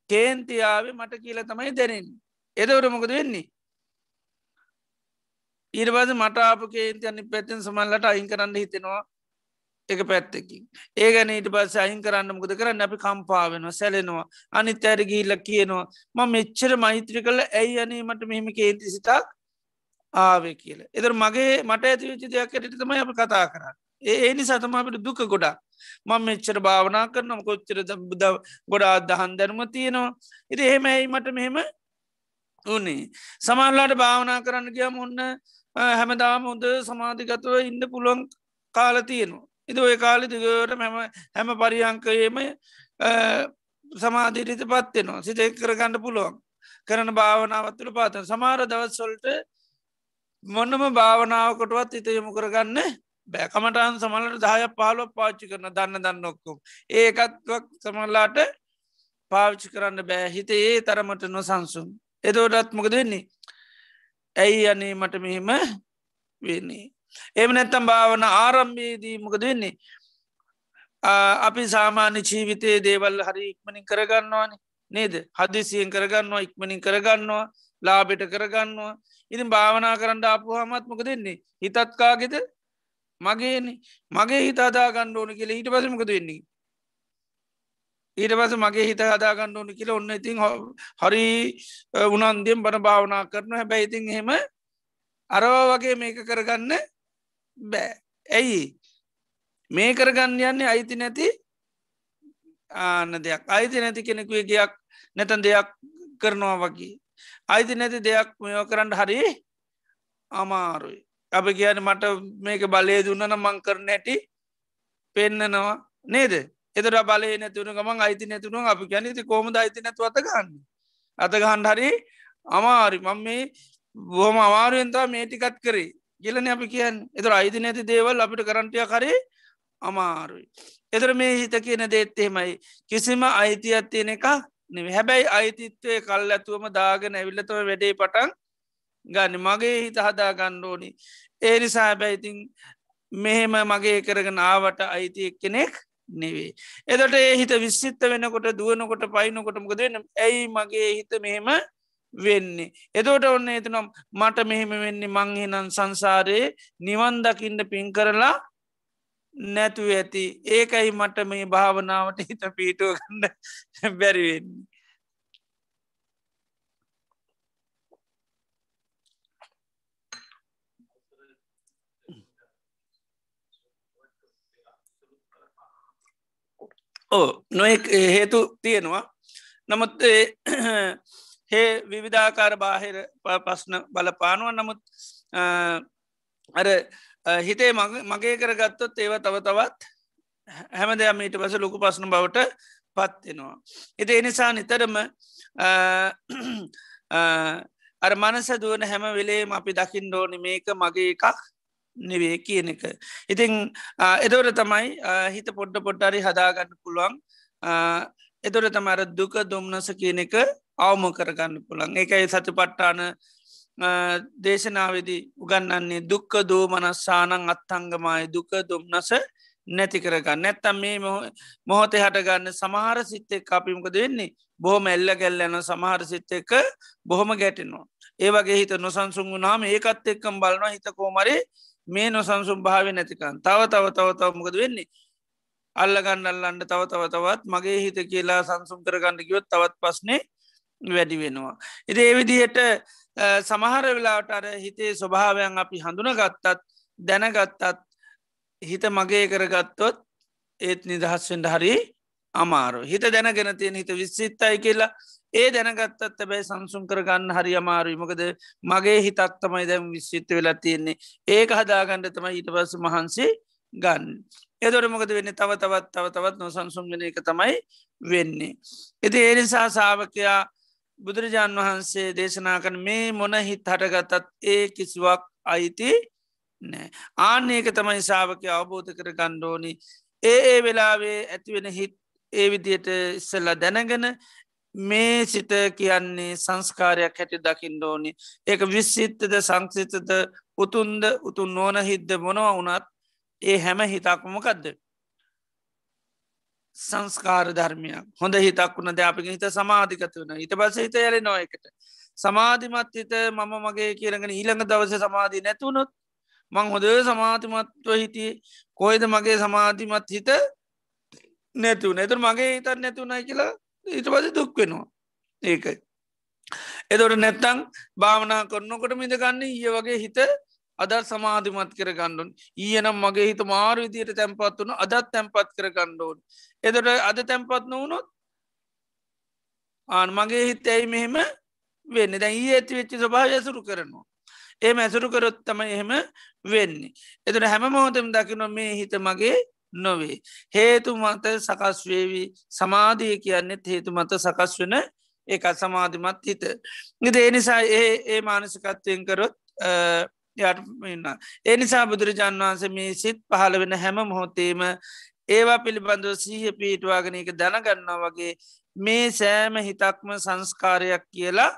[SPEAKER 3] කේන්තියාවේ මට කියල තමයි දැනෙන්. එදවට මොකද වෙන්නේ. ඊරවාද මට අප කේන්ති අනි පැත්තෙන් සමල්ලට අයින් කරන්න හිතෙනවා එක පැත්තකින්. ඒ ගැන ඊට පස්ස අයින් කරන්න මුකද කරන්න අපි කම්පාවෙනවා සැලෙනවා අනිත් ඇර ගීල්ල කියනවා ම මෙච්චර මෛත්‍රි කල ඇයි අනීමට මෙහෙම කේන්ති සිතක් ආවේ කියල. එදර මගේ මට ඇතිවිචි දෙයක් ඇට තමයි අප කතා කරන්න. ඒ නිසා තම අපට දුක ගොඩා මං මෙච්චර භාවනා කරනම් කොච්චර බුද ගොඩා දහන් දැනුම තියෙනවා. ඉති එහෙමයි මට මෙහෙම උනේ සමල්ලාට භාවනා කරන්න ගියම ඔන්න හැමදාම හොඳ සමාධිගතව ඉන්න පුළුවන් කාල තියෙනවා. ඉති ඔය කාලි දිගට මෙම හැම පරියංකයේම සමාධීරිත පත්වෙනවා සිත එක් කරගන්න පුළුවන්. කරන භාවනාවත්තුළ පාතන සමාර දවත්සොල්ට මොන්නම භාවනාවකොටවත් හිත යොමු කරගන්න බෑකමටන් සමලට දාය පාලො පාච්චි කරන දන්න දන්න ඔක්කුම්. ඒකත්වක් සමල්ලාට පාවිච්චි කරන්න බෑ. හිත ඒ තරමට නොසන්සුන්. එදෝටත් මොකද වෙන්නේ? ඇයි අනේ මට මෙහෙම වෙන්නේ? එම නැත්තම් භාවන ආරම්භයේදී මොකද වෙන්නේ? අපි සාමාන්‍ය ජීවිතයේ දේවල් හරි ඉක්මනින් කරගන්නවාන නේද? හදිසියෙන් කරගන්නවා ඉක්මනින් කරගන්නවා ලාබෙට කරගන්නවා. ඉතින් භාවනා කරන්න අපපුහමත් මොක දෙන්නේ හිතත්කාගෙද මගේන මගේ හිතාදා ගණ්ඩ ඕන කියල හිට පසමකද වෙන්නේ? ඊට පස මගේ හිත හදාගන්න ඕන කියල ඔන්න ඉතින් හරි උනන්දියම් බන භාවනා කරන හැබැයි ඉතින් හෙම අරවා වගේ මේක කරගන්න බෑ. ඇයි? මේ කරගන්න යන්නේ අයිති නැති ආන දෙයක්. අයිති නැති කෙනෙකුේ ගයක් නැතන් දෙයක් කරනවා වගේ. අයිති නැති දෙයක් මෙෝ කරන්න හරි අමාරුයි. අප කියන මට මේක බලය දුන්නන මං කරන ඇටි පෙන්නනවා නේද? එතර බලය නැතුන ගමන් අයිති නැතුන අපි ගැනති කෝමද අයිති නැතු අතගන්න අතගහන්ඩ හරි අමාරි මං මේ බොහම අමාරුවෙන්තා මේටිකත් කරේ ගිලන අපි කියන් එතර අයිති නැති දේවල් අපිට කරන්ටය කරේ අමාරුයි. එතර මේ හිත කියන දේත්තෙමයි කිසිම අයිතියක් තියෙන එක නෙ හැබැයි අයිතිත්වය කල් ඇතුවම දාගෙන ඇවිල්ලතම වැඩේ පටන් ගන්න මගේ හිත හදා ගණ්ඩෝනි ඒ නිසා හැබැයිතින් මෙහෙම මගේ කරගෙන ආවට අයිතියක් කෙනෙක් නෙවේ. එදට ඒ හිත විස්සිත්ත වෙනකොට දුවනකොට පයිනකොට මොකද වෙන ඇයි මගේ හිත මෙහෙම වෙන්නේ. එදෝට ඔන්න එතනම් මට මෙහෙම වෙන්නේ මංහිනන් සංසාරයේ නිවන් දකින්න පින් කරලා නැතු ඇති ඒකයි මට මේ භාවනාවට හිත පීටුව ගන්න බැරිවෙන්නේ. ඕ නොෙක් හේතු තියෙනවා. නමුත් හේ විවිධාකාර බාහිර පස්න බලපානුව. නමුත් අර හිතේ මගේ කරගත්තොත් ඒව තව තවත් හැම දෙයක් මීට පස ලොකු පස්න බවට පත්වෙනවා. එති එනිසා නිතරම අර මනස දුවන හැම වෙලේම අපි දකිින් ඩෝනි මේක මගේ එකක්. නෙවේ කියන එක. ඉතිං එදවර තමයි හිත පොඩ්ඩ පොඩ්ඩරි හදාගන්න පුළුවන්. එදොර තමර දුක දුම්නස කියන එක අවම කරගන්න පුළන් එකයි සති පට්ටාන දේශනාවේදී උගන්නන්නේ දුක්ක දෝමනස්සානං අත්තංගමයි දුක දුම්නස නැති කරගන්න. නැත්තම් මේ මොහොතේ හටගන්න සමහර සිත්තෙක් අපිමකද වෙන්නේ? බොහොම එල්ල ගැල්ලන සමහර සිත්ත එක බොහොම ගැටෙනවා. ඒවගේ හිත නොසන්සුන් වුනාම ඒකත් එක්කම් බලනවා හිත කෝමරේ මේ නොසන්සුම් භාව නැතිකන් තව තව තව තවමකද වෙන්නේ. අල්ලගන්න අල්ලන්ට තව තව තවත් මගේ හිත කියලා සංසුම් කරගන්න කිවත් තවත් පස්නේ වැඩි වෙනවා. ඉති ඒවිදියට සමහර වෙලාට අර හිතේ ස්වභාවයන් අපි හඳුන ගත්තත් දැනගත්තත් හිත මගේ කරගත්තොත් ඒත් නිදහස්වෙන්ට හරි අමාරු හිත දැනගෙන තියෙන හිත විස්සිත්තයි කියලා ඒ දැනගත්තත් බැයි සංසුන් කරගන්න හරි අමාරුයි. මොකද මගේ හිතක් තමයි දැම් විශ්සිත්ත වෙලා තියෙන්නේ. ඒක හදාගණ්ඩ තමයි ඊට පස මහන්සේ ගන්න. එදොට මොකද වෙන්න? තව තවත් තව තවත් නොසන්සුන්ගෙන එක තමයි වෙන්නේ. එති ඒනිසා සාාවකයා බුදුරජාණන් වහන්සේ දේශනා කන මේ මොන හිත් හටගතත් ඒ කිසිවක් අයිති නෑ. ආන්නේක තමයි ශාවකය අවබෝධ කර ගණ්ඩෝනි ඒ ඒ වෙලාවේ ඇතිවෙන හිත් ඒ විදියට ඉස්සල්ලා දැනගෙන මේ සිත කියන්නේ සංස්කාරයක් හැටි දකිින්ඩෝනි ඒක විශ්සිත්තද සංසිතද උතුන්ද උතුන් නෝන හිද්ද මොනවා වනත් ඒ හැම හිතක්මකක්ද සංස්කාර ධර්මයක්. හොඳ හිතක් වුණ ධ්‍යාපක හිත සමාධිකත වන ඊට පස හිත යල නොයකට සමාධිමත් හිත මම මගේ කියරගෙන ඊළඟ දවස සමාධී නැතුවනොත් මං හොද සමාධිමත්ව හිටිය. කොයිද මගේ සමාධිමත් හිත නැතු නැතුර මගේ හිතත් නැතුනයි කියලා ඊට පස දුක් වෙනවා. ඒකයි. එදොට නැත්තං භාවනා කරන්නකොට මිදගන්න ඒ වගේ හිත අදත් සමාධිමත් කර ගණ්ඩුන් ඊයනම් මගේ හිත මාර විදියට තැන්පත් වුණ. අදත් තැන්පත් කර ගණ්ඩෝන් එදට අද තැන්පත් නොවනොත් ආන මගේ හිත ඇයි මෙහෙම වෙන්න? දැ ඒ ඇති වෙච්චි සභාව ඇසුරු කරනවා. ඒ ඇසුරු කරොත් තම එහෙම වෙන්නේ. එතට හැම මොහොතම දකින මේ හිත මගේ නොවේ. හේතු මත සකස් වේවී සමාධිය කියන්නෙත් හේතු මත සකස් වෙන ඒක සමාධිමත් හිත. නිද ඒ නිසා ඒ ඒ මානසිකත්වයෙන් කරොත් යටඉන්න. ඒ නිසා බුදුරජාන් වහන්සේ මේ සිත් පහළ වෙන හැම මොහොතේම ඒවා පිළිබඳව සීහ පීටවාගෙනක දැනගන්නා වගේ මේ සෑම හිතක්ම සංස්කාරයක් කියලා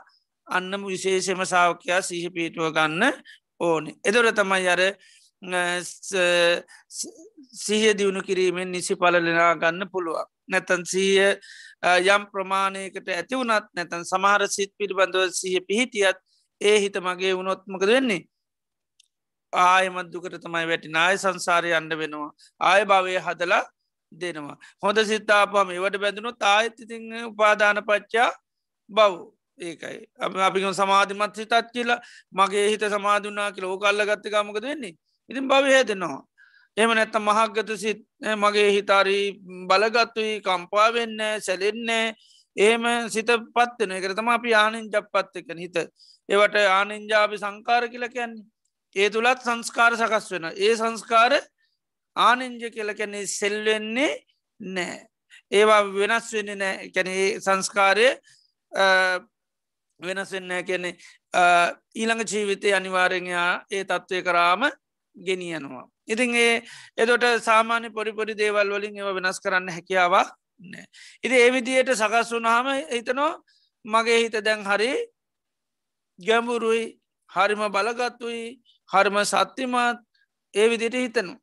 [SPEAKER 3] අන්නම විශේෂම සාවකයා සීහ පීටුව ගන්න ඕන. එදොර තමයි අර සීහ දියුණු කිරීමෙන් නිසි පලලනා ගන්න පුළුවන්. නැතන් සීය යම් ප්‍රමාණයකට ඇති වුණත් නැතන් සමහර සිත් පිළිබඳව සහ පිහිටියත් ඒ හිත මගේ වුණොත්මකද වෙන්නේ? ආයමත් දුකට තමයි වැටි නාය සංසාරය අන්ඩ වෙනවා. ආය භවය හදලා දෙනවා. හොඳ සිත්තාපම ඒවට බැඳුණු තායිතිති උපාදාන පච්චා බව් ඒකයි. අපි සමාධිමත් සිතත් කියලා. මගේ හිත සමාධනා කියල ඕකල්ල ගත්තකමකද වෙන්නේ? ඉතින් භව හේදෙනවා. එම නැත්ත මහක්ගත සිත් මගේ හිතාරී බලගත්තුයි කම්පා වෙන්න සැලෙන්නේ ඒම සිත පත්වන එකරතම අපි ආනෙන් ජප්පත් එක හිත. ඒවට ආනෙන්ජාපි සංකාර කියල කියන්නේ. ඒ තුළත් සංස්කාර සකස් වෙන ඒ සංස්කාර ආනෙන්ජ කියල කැන්නේ සෙල්වෙන්නේ නෑ ඒවා වෙනස් වෙන්න නෑ කැන සංස්කාරය වෙනස් වෙන්න කියැනෙ ඊළඟ ජීවිතය අනිවාරෙන්යා ඒ තත්ත්වය කරාම ගෙනියනවා. ඉතින් ඒ එදොට සාමාන්‍ය පොඩිපොඩි දේවල් වලින් ඒව වෙනස් කරන්න හැකියාවක් නෑ. ඉති ඒවිදියට සකස් වුනාම හිතනෝ මගේ හිත දැන් හරි ගැඹුරුයි හරිම බලගත්තුයි හරිම සත්‍යමත් ඒ විදිට හිතනු.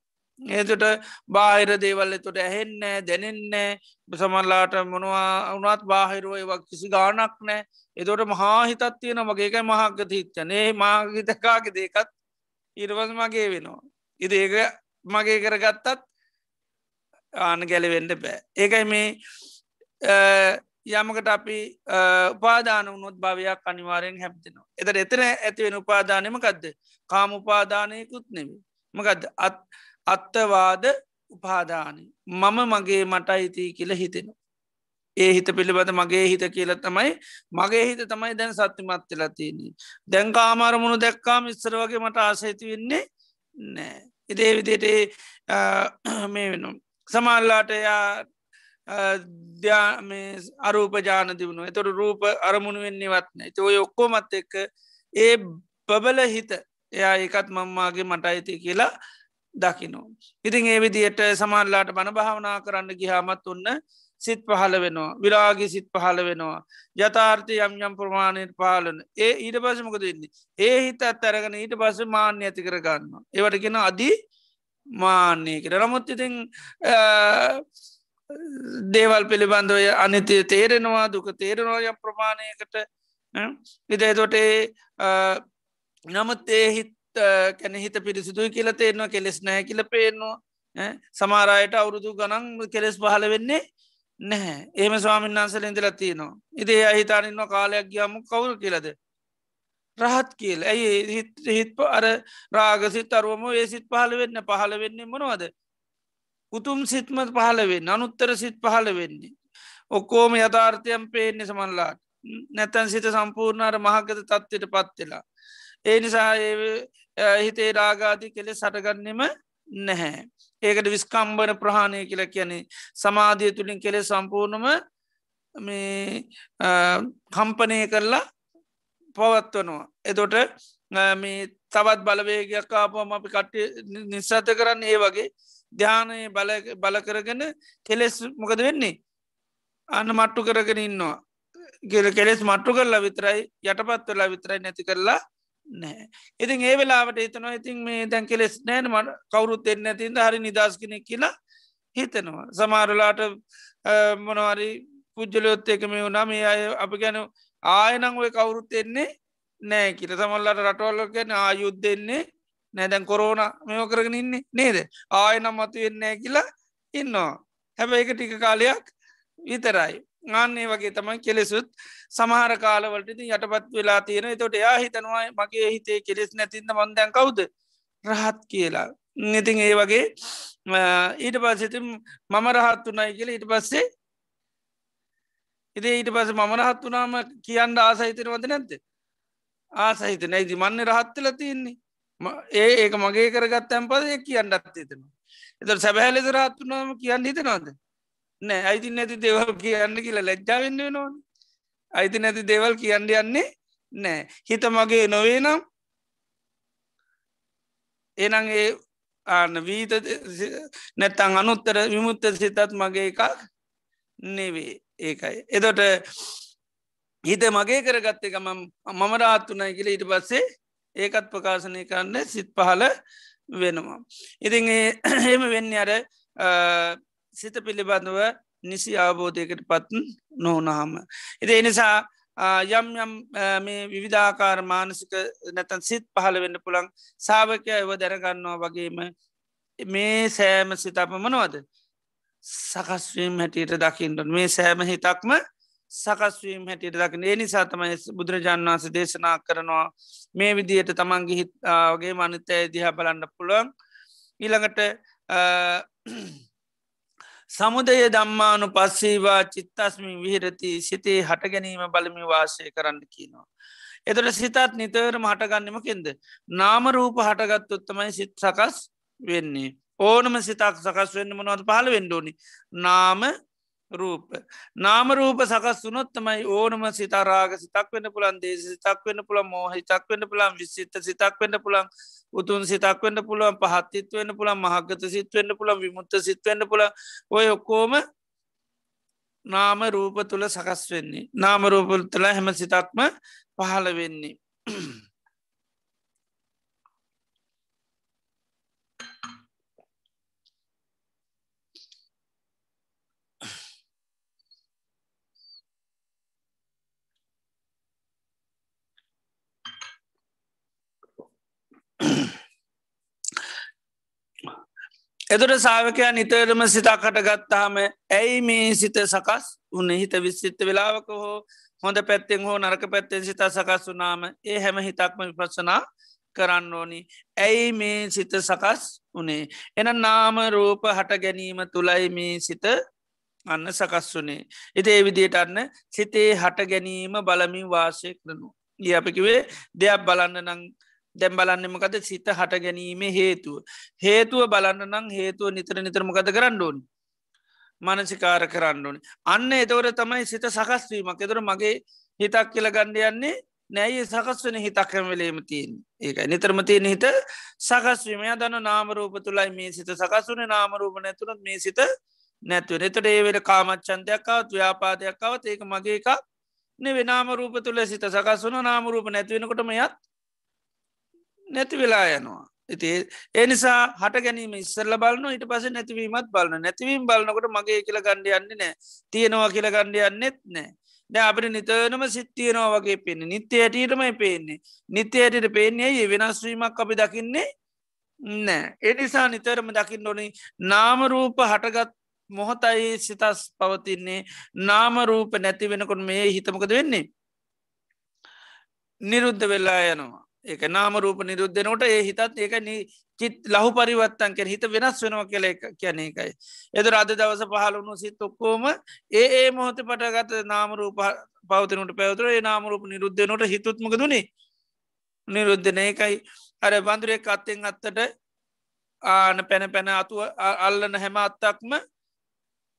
[SPEAKER 3] ඒතුට බාහිර දේවල් එතුට ඇහෙන්නේ දැනෙන්නේ සමල්ලාට මොනවා වනත් බාහිරුව ඒවක් කිසි ගානක් නෑ එතොට මහා හිතත් තියෙන මගේක මහක්ගත හිතනේ මාගිතකාගේ දේකත් ඉරවස් මගේ වෙනවා. ඉද ඒක මගේ කරගත්තත් ආන ගැලවෙන්ඩ බෑ. ඒකයි මේ යමකට අපි උපාදාන වුණොත් භාවයක් අනිවාරයෙන් හැපතිනවා. එතට එතන ඇතිවෙන උපාදානයමකක්ද කාම උපාදානයකුත් නෙවී. මකද අත් අත්තවාද උපාදානය මම මගේ මට අයිතිී කියල හිතෙනවා. ඒ හිත පිළිබඳ මගේ හිත කියල තමයි මගේ හිත තමයි දැන් සත්‍යමත්වෙලා තියන්නේ. දැන් කාමාරමුණු දැක්කාම ඉස්සර වගේ මට ආසහිති වෙන්නේ නෑ. ඉදේ විදියට මේ වෙනම්. සමල්ලාට යා අරූප ජාන දියුණු එතොට රූප අරමුණු වෙන්නේවත්න ඇති ඔය ඔක්කෝමත් එක්ක ඒ බබල හිත එයා ඒකත් මම්මාගේ මට අයිති කියලා දකිනෝ. ඉතින් ඒ විදියට සමල්ලාට බණ භාවනා කරන්න ගිහාමත් ඔන්න සිත් පහල වෙනවා විරාගි සිත් පහල වෙනවා යථාර්ථය යම් යම් ප්‍රමාණයට පාලන ඒ ඊට පසමකද වෙන්නේ? ඒ හිත අත්තරගන ඊට පස මාන්‍ය ඇති කර ගන්න ඒවටගෙන අදී මාන්‍යය කර නමුත් ඉතින් දේවල් පිළිබඳවය අනිතය තේරෙනවා දුක තේරෙනවා යම් ප්‍රමාණයකට. ඉදතොටේ නමුත් ඒ හිත් කැන හිත පිරිසිදුයි කියල තේරනවා කෙලෙස් නෑ කියල පේනවා. සමාරයට අවුරුදු ගනන් කෙලෙස් පහල වෙන්නේ නැහැ. ඒම ස්වාමීන් වන්සල ඉඳලා තියෙනවා. ඉදේ අහිතාරන්න කාලයක් ගියමු කවුරු කියලද? රහත් කියල. ඇයි හිත් හිත් අර රාගසිත් අරුවම ඒ සිත් පහල වෙන්න? පහල වෙන්නේ මොනවද? උතුම් සිත්ම පහල වෙන්න අනුත්තර සිත් පහල වෙන්නේ. ඔක්කෝම යථාර්ථයම් පේන්නේ සමල්ලාට නැතැන් සිත සම්පූර්ණර මහගත තත්වයට පත්වෙලා ඒ නිසා හිතේ රාගාදී කෙලෙ සටගන්නෙම නැහැ. ඒකට විස්කම්බන ප්‍රහණය කියල කියන්නේ සමාධිය තුළින් කෙලෙ සම්පූර්ණම මේ කම්පනය කරලා පවත්වනවා. එතොට මේ තවත් බලවේගයක් ආපම අපි කට්ටි නිසාත කරන්න ඒ වගේ ධ්‍යානය බල කරගෙන කෙලෙස් මොකද වෙන්නේ. අන්න මට්ටු කරගෙන ඉන්නවා. ගෙල කෙලෙස් මට්ටු කරලා විතරයි යටපත් වෙලා විතරයි නැති කරලා නෑ ඉතින් ඒ වෙලාට හිතනවා ඉතින් මේ දැන් කෙලෙස් නෑන මට කවුරුත් එන්න ඇතින්ද හරි නිදස් කෙනෙක් කියලා හිතනවා. සමාරලාට මොනවරි පුද්ජලයොත් එක මේ වුණා මේ අය අප ගැන ආයනං ඔය කවුරුත් එන්නේ නෑ කියල. සමල්ලට රටවල්ල ගැන ආයුද්ධ දෙන්නේ නෑදැන් කොරෝන මෙෝ කරගෙන ඉන්නේ නේද? ආයනම් මතු වෙන්නෑ කියලා ඉන්නවා. හැබැ එක ටික කාලයක් විතරයි. ආන්නේ වගේ තමයි කෙලෙසුත්. සමහර කාලවලට යටපත් වෙලා තියෙන. තොට එයා හිතනවා මගේ හිතේ කෙලෙස් නැතින්න මන්දැන් කවුද? රහත් කියලා. ඉතින් ඒ වගේ ඊට පස්සති මම රහත් වනයි කියල ඊට පස්සේ ඉදේ ඊට පස මම රහත් වනාම කියන්න ආසහිතනවද නැත්ත ආසහිත නැයිති මන්න රහත්තල තියන්නේ. ඒ ඒක මගේ කරගත්තැන් පද කියන්නත් හිතෙනවා. එත සැබැහලෙස රාත්තුනාම කියන්න හිතනවාද? නෑ අයිති නැති දේවල් කියන්න කියලා ලැජ්ජාවෙන්න නොන අයිති නැති දේවල් කියන්න යන්නේ නෑ. හිත මගේ නොවේ නම් එනං ඒ ආන වීත නැත්තං අනුත්තර විමුත්ත සිතත් මගේ එකක් නෙවේ ඒකයි. එදොට හිත මගේ කරගත්ත එක මම මම රාත්තුනයි කියල ඊට පස්සේ ඒකත් ප්‍රකාශනය කරන්න සිත් පහල වෙනවා. ඉතින් එහෙම වෙන්න අර සිත පිළිබඳව නිසි අවබෝධයකට පත්න් නොනහම. ඉති එනිසා යම් යම් මේ විවිධාකාර මානසික නැතන් සිත් පහළ වෙන්න පුළන් සාාවකය එව දැනගන්නවා වගේම මේ සෑම සිතප මනවද? සකස්වීම් හැටියට දකිින්ට මේ සෑම හිතක්ම සකස්වීම් හැටියට දකින ඒ නිසා තමයි බුදුරජාණන් වන්ස දේශනා කරනවා මේ විදියට තමන්ගේ හිත්ගේ මනිතය දිහ බලන්න පුළුවන්. ඊළඟට සමුදය දම්මානු පස්සේවා චිත්තස්මින් විහිරති සිතේ හට ගැනීම බලමි වාසය කරන්න කියනවා. එතට සිතත් නිතරම හටගන්නමකින්ද. නාමරූප හටගත්තුත්තමයි සිත් සකස් වෙන්නේ. ඕනම සිතක් සකස් වෙන්න මොනවද පහල වෙන්ඩෝනි. නාම රූප. නාමරූප සකස් වනොත්තමයි ඕනම සිතාරාග සිතක් වන්න පුළන් දේශ සිතක් වන්න පුළ මෝහ හිතක් වන්න පුළන් විසිත සිතක් වන්න පුළන් උතුන් සිතක් වන්න පුළුවන් පහත්තිත් වන්න පුළන් මහගත සිත් වන්න පුළන් විමුත්ත සිත් වන්න පුළ ඔය ඔක්කෝම නාම රූප තුළ සකස් වෙන්නේ නාම රූපල් තුළ හැම සිතක්ම පහළ වෙන්නේ. එතුට සාාවකයා නිතරම සිතා කටගත්තාම ඇයි මේ සිත සකස් උන්න හිත විස්සිත්ත වෙලාවක හෝ හොඳ පැත්තෙන් හෝ නරක පැත්තෙන් සිතා සකස් වනාම ඒ හැම හිතක්ම විපසනා කරන්න ඕනි. ඇයි මේ සිත සකස් වනේ? එන නාම රූප හට ගැනීම තුළයි මේ සිත අන්න සකස් වනේ. එති ඒ විදියට අන්න සිතේ හට ගැනීම බලමින් වාසය කරනු. ඒ අපිකිවේ දෙයක් බලන්න නං දැම් බලන්නමකද සිත හට ගැනීම හේතුව. හේතුව බලන්න නං හේතුව නිතර නිතරමකද කරන්න ඕනි. මනසිකාර කරන්න ඕනි. අන්න එතවර තමයි සිත සකස්වීමක් එතර මගේ හිතක් කියල ගණ්ඩයන්නේ නෑයි සකස් වන හිතක් හැමවෙලේම තියෙන් ඒක නිතරම තියෙන හිත සකස්වීමය දන්න නාමරූප තුළයි මේ සිත සකස් වන. නාමරූප නැතුනත් මේ සිත නැත්ව එතට ඒවට කාමච්චන්තයක්කාවත් ව්‍යාපාදයක්කාවත් ඒක මගේ එකක් නෙවෙ නාමරූප තුළ සිත සකස් වන නාමරූප නැතිවෙනකොටම යත් නැති වෙලා යනවා. ඉති ඒ නිසා හට ගැනීම ඉස්සල්ල බලන ඉට පස නැතිවීමත් බලන නැතිවීම බලනකොට මගේ කියල ගණ්ඩ යන්න නෑ තියෙනවා කියල ගණ්ඩ යන්නෙත් නෑ දැ අපට නිතනම සිත්තියනවා වගේ පෙන්නේ. නිත්‍ය ඇටීටමයි පේන්නේ. නිත්‍ය ඇයට පේන්නේ ඒ වෙනස්වීමක් අපි දකින්නේ නෑ එනිසා නිතරම දකින්න ඕනි නාමරූප හටගත් මොහොතයි සිතස් පවතින්නේ. නාමරූප නැති වෙනකොට මේ හිතමකද වෙන්නේ? නිරුද්ධ වෙල්ලා යනවා. ඒක නාම රූප නිරුද්ධනට ඒ හිතත් ඒක චිත් ලහු පරිවත්තන් කෙන හිත වෙනස් වෙනවා කියල කියන එකයි. එද රද දවස පහලුණු සිත් ඔක්කෝම ඒ ඒ මොහොත පටගත නාමරූප පවතනට පැවතර ඒ නාමරූප නිරුද්ධනට හිතුත්මක දුනේ නිරුද්ධන ඒකයි අර බන්දුරෙක් අත්තෙන් අත්තට ආන පැන පැන අතුව අල්ලන හැම අත්තක්ම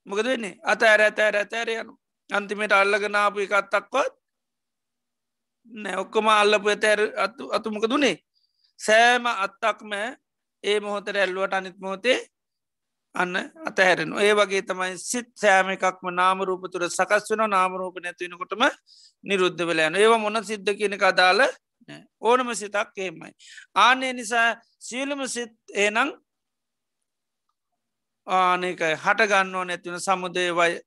[SPEAKER 3] මොකද වෙන්නේ? අත ඇර ඇතෑර ඇතෑරයනු අන්තිමට අල්ලගනාපු එක අත්තක්වත් නෑ ඔක්කොම අල්ලපු ඇතැර අතුමක දුනේ සෑම අත්තක්ම ඒ මොහොතර ඇල්ලුවට අනිත් මොහොතේ අන්න අතහැරෙන ඒ වගේ තමයි සිත් සෑම එකක්ම නාමරූප තුර සකස් වෙන නාමරූප නැතිවෙනකොටම නිරුද්ධ වෙලයන ඒව මොන සිද්ධ කියනක අදාල ඕනම සිතක් එහෙමයි. ආනේ නිසා සියලුම සිත් ඒනං ආනකයි හටගන්නෝ නැතිවන සමුදේවයි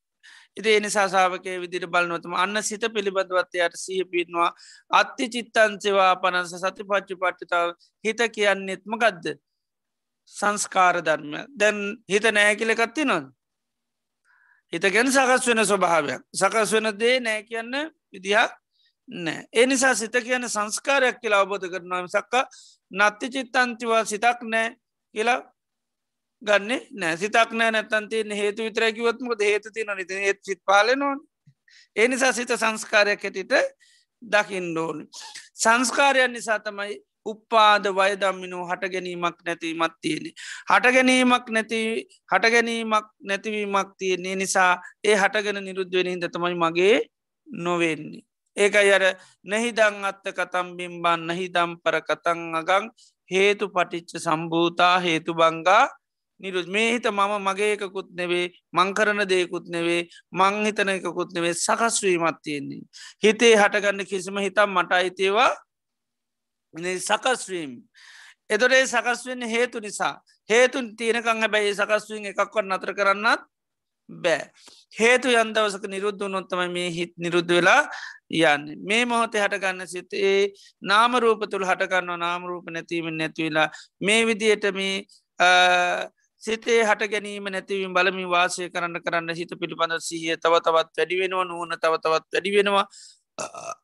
[SPEAKER 3] ඉති එනිසා සාාවකය විදිට බලනොතම අන්න සිත පිළිබඳවත්තයට සහ පිටනවා අත්ති චිත්තන්සේවා පනස සති පච්චු පට්ටිතාව හිත කියන්නෙත්ම ගදද සංස්කාර ධර්ම. දැන් හිත නෑකිලකත්ති නොද හිත ගැන සකස් වෙන ස්වභාවයක්. සකස් වෙන දේ නෑ කියන්න විදිහක් නෑ ඒ නිසා සිත කියන සංස්කාරයක් කියලා අවබෝධ කරනවාම සක්කා නත්ති චිත්තන්තිවා සිතක් නෑ කියලා ගන්න නෑ සිතක් නෑ නැත්තන්තිය හේතු විතරැකිවත්මක හේතු තින නිති ඒත් සිත් පාලනොන් ඒ නිසා සිත සංස්කාරයක් හැටිට දකිින් ඕෝනි. සංස්කාරයන් නිසා තමයි උපාද වයදම්මිනු හට ගැනීමක් නැතිවීමත් තියෙනෙ. හට ගැනීමක් නැති හට ගැනීමක් නැතිවීමක් තියන්නේ නිසා ඒ හටගෙන නිරුද්ධවෙනින් දතමයි මගේ නොවෙන්නේ. ඒකයි අර නැහිදං අත්ත කතම් බිම්බන් නහිදම් පර කතං අගං හේතු පටිච්ච සම්භූතා හේතු බංගා නිරුත් මේ හිත මම මගේ එකකුත් නෙවේ මංකරන දෙයකුත් නෙවේ මං හිතන එකකුත් නෙවේ සකස්වීමත් තියෙන්නේ. හිතේ හටගන්න කිසිම හිතම් මට අයිතේවා සකස්වීම්. එදොරේ සකස් වෙන්න හේතු නිසා හේතුන් තියනකං හැබැයි සකස්වීම එකක්වත් නතර කරන්නත් බෑ. හේතු යන්දවසක නිරුද්ධ නොත්තම මේ හිත් නිරුද්ධ වෙලා යන්න මේ මොහොතේ හටගන්න සිතේ නාමරූප තුළ හටගන්න නාමරූප නැතිීම නැතිවෙලා මේ විදියට මේ සිතේ හට ගැනීම නැතිවීම බලමින් වාසය කරන්න කරන්න හිත පිළිබඳ සිහිය තව තවත් වැඩිවෙනවා නුවන තව තවත් වැඩි වෙනවා.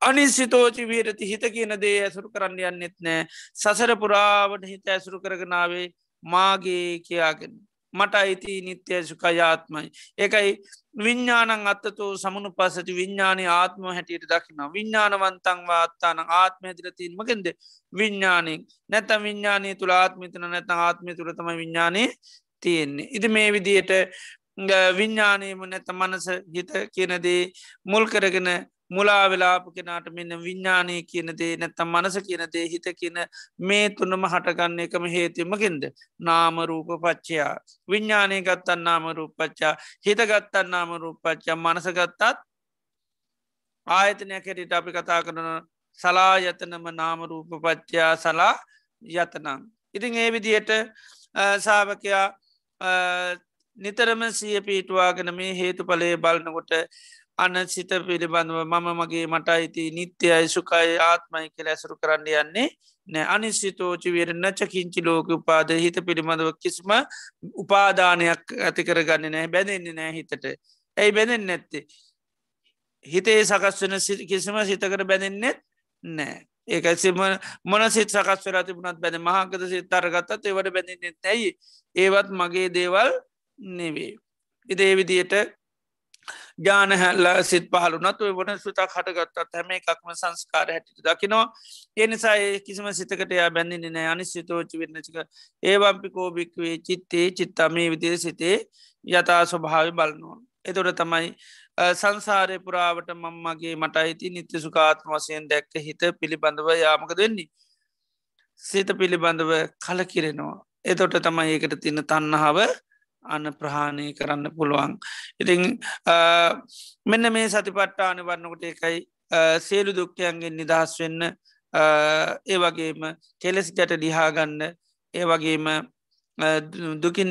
[SPEAKER 3] අනිසිතෝචි වීරති හිත කියන දේ ඇසුරු කරන්න යන්නෙත් නෑ. සසර පුරාවට හිත ඇසුරු කරගෙනාවේ මාගේ කියාගෙන. මට අයිති නිත්‍යය සුකයාත්මයි ඒකයි විඤ්ඥානං අත්තතෝ සමුණු පසති විඤ්ඥානය ආත්ම හැටියට දකින්න විඤ්ඥානවන්තංවා අත්තාන ආත්මය දිලතිීන් මකෙන්ද? විඤ්ඥානින් නැත විඤ්ඥානය තුළ ආත්මිතන නැත ආත්මය තුළතම විඤ්ඥානය තියෙන්නේ. ඉති මේ විදියට විඤ්ඥානයම නැත මනස හිත කියනදේ මුල් කරගෙන මුලා වෙලාප කෙනාට මෙන්න විඤ්ඥානය කියනදේ නැත්තම් මනස කියනදේ හිත කියන මේ තුන්නම හටගන්න එකම හේතුමකින්ද නාමරූප පච්චයා විඤ්ඥානය ගත්තන් නාමරූපච්චා හිත ගත්තන් නාමරූපච්චා මනසගත්තත් ආයතනය කෙරට අපි කතා කරන සලා යතනම නාමරූප පච්චයා සලා යතනම්. ඉතින් ඒ විදියට සාාවකයා නිතරම සිය පීටවාගෙන මේ හේතු පලේ බලනකොට අන්න සිත පිළිබඳව මම මගේ මට අයිති නිත්‍යයයි සුකයි ආත්මයි කියල ඇසරු කරන්න යන්නේ නෑ. අනිස්සිතෝචි වරන්න චකින්චි ලෝක උපාද හිත පිළිබඳව කිසිම උපාදානයක් ඇති කරගන්න නෑ බැඳෙන්නේ නෑ හිතට. ඇයි බැඳෙන් නැත්තේ? හිතේ සකස් වෙන කිසිම සිතකට බැඳෙන්නෙත් නෑ. ඒකසිම මොන සිත් සකස් වෙලා තිබුණත් බැඳ මහකද සිත් අරගත්තත් ඒවට බැඳෙන්නෙත් ඇයි ඒවත් මගේ දේවල් නෙවේ. ඉදේ විදියට ජාන හැල්ල සිත් පහලුනත් ඔය වන සුතක් හටගත්තත් හැම එකක්ම සංස්කාර හැටිට දකිනවා එනිසා ඒ කිසිම සිතකට යා බැඳන්නේ නෑ අනි සිතෝචි වෙන්නචික ඒවම්පිකෝභික්වේ චිත්තේ චිත්තමේ විදිර සිතේ යතා ස්වභාව බලනවා. එතොට තමයි සංසාරය පුරාවට මංමගේ මට අයිති නිත්‍ය සුකාත්ම වසයෙන් දැක්ක හිත පිළිබඳව යාමක දෙන්නේ. සිත පිළිබඳව කල කිරෙනවා. එතොට තමයි ඒකට තින්න තන්නහාව අන්න ප්‍රහාණය කරන්න පුළුවන්. ඉතිං මෙන්න මේ සතිපට්ටාන වන්නකොට එකයි සේලු දුක්කයන්ගෙන් නිදහස් වෙන්න ඒ වගේම කෙලෙස් ගැට ලිහාගන්න ඒ වගේම දුකින්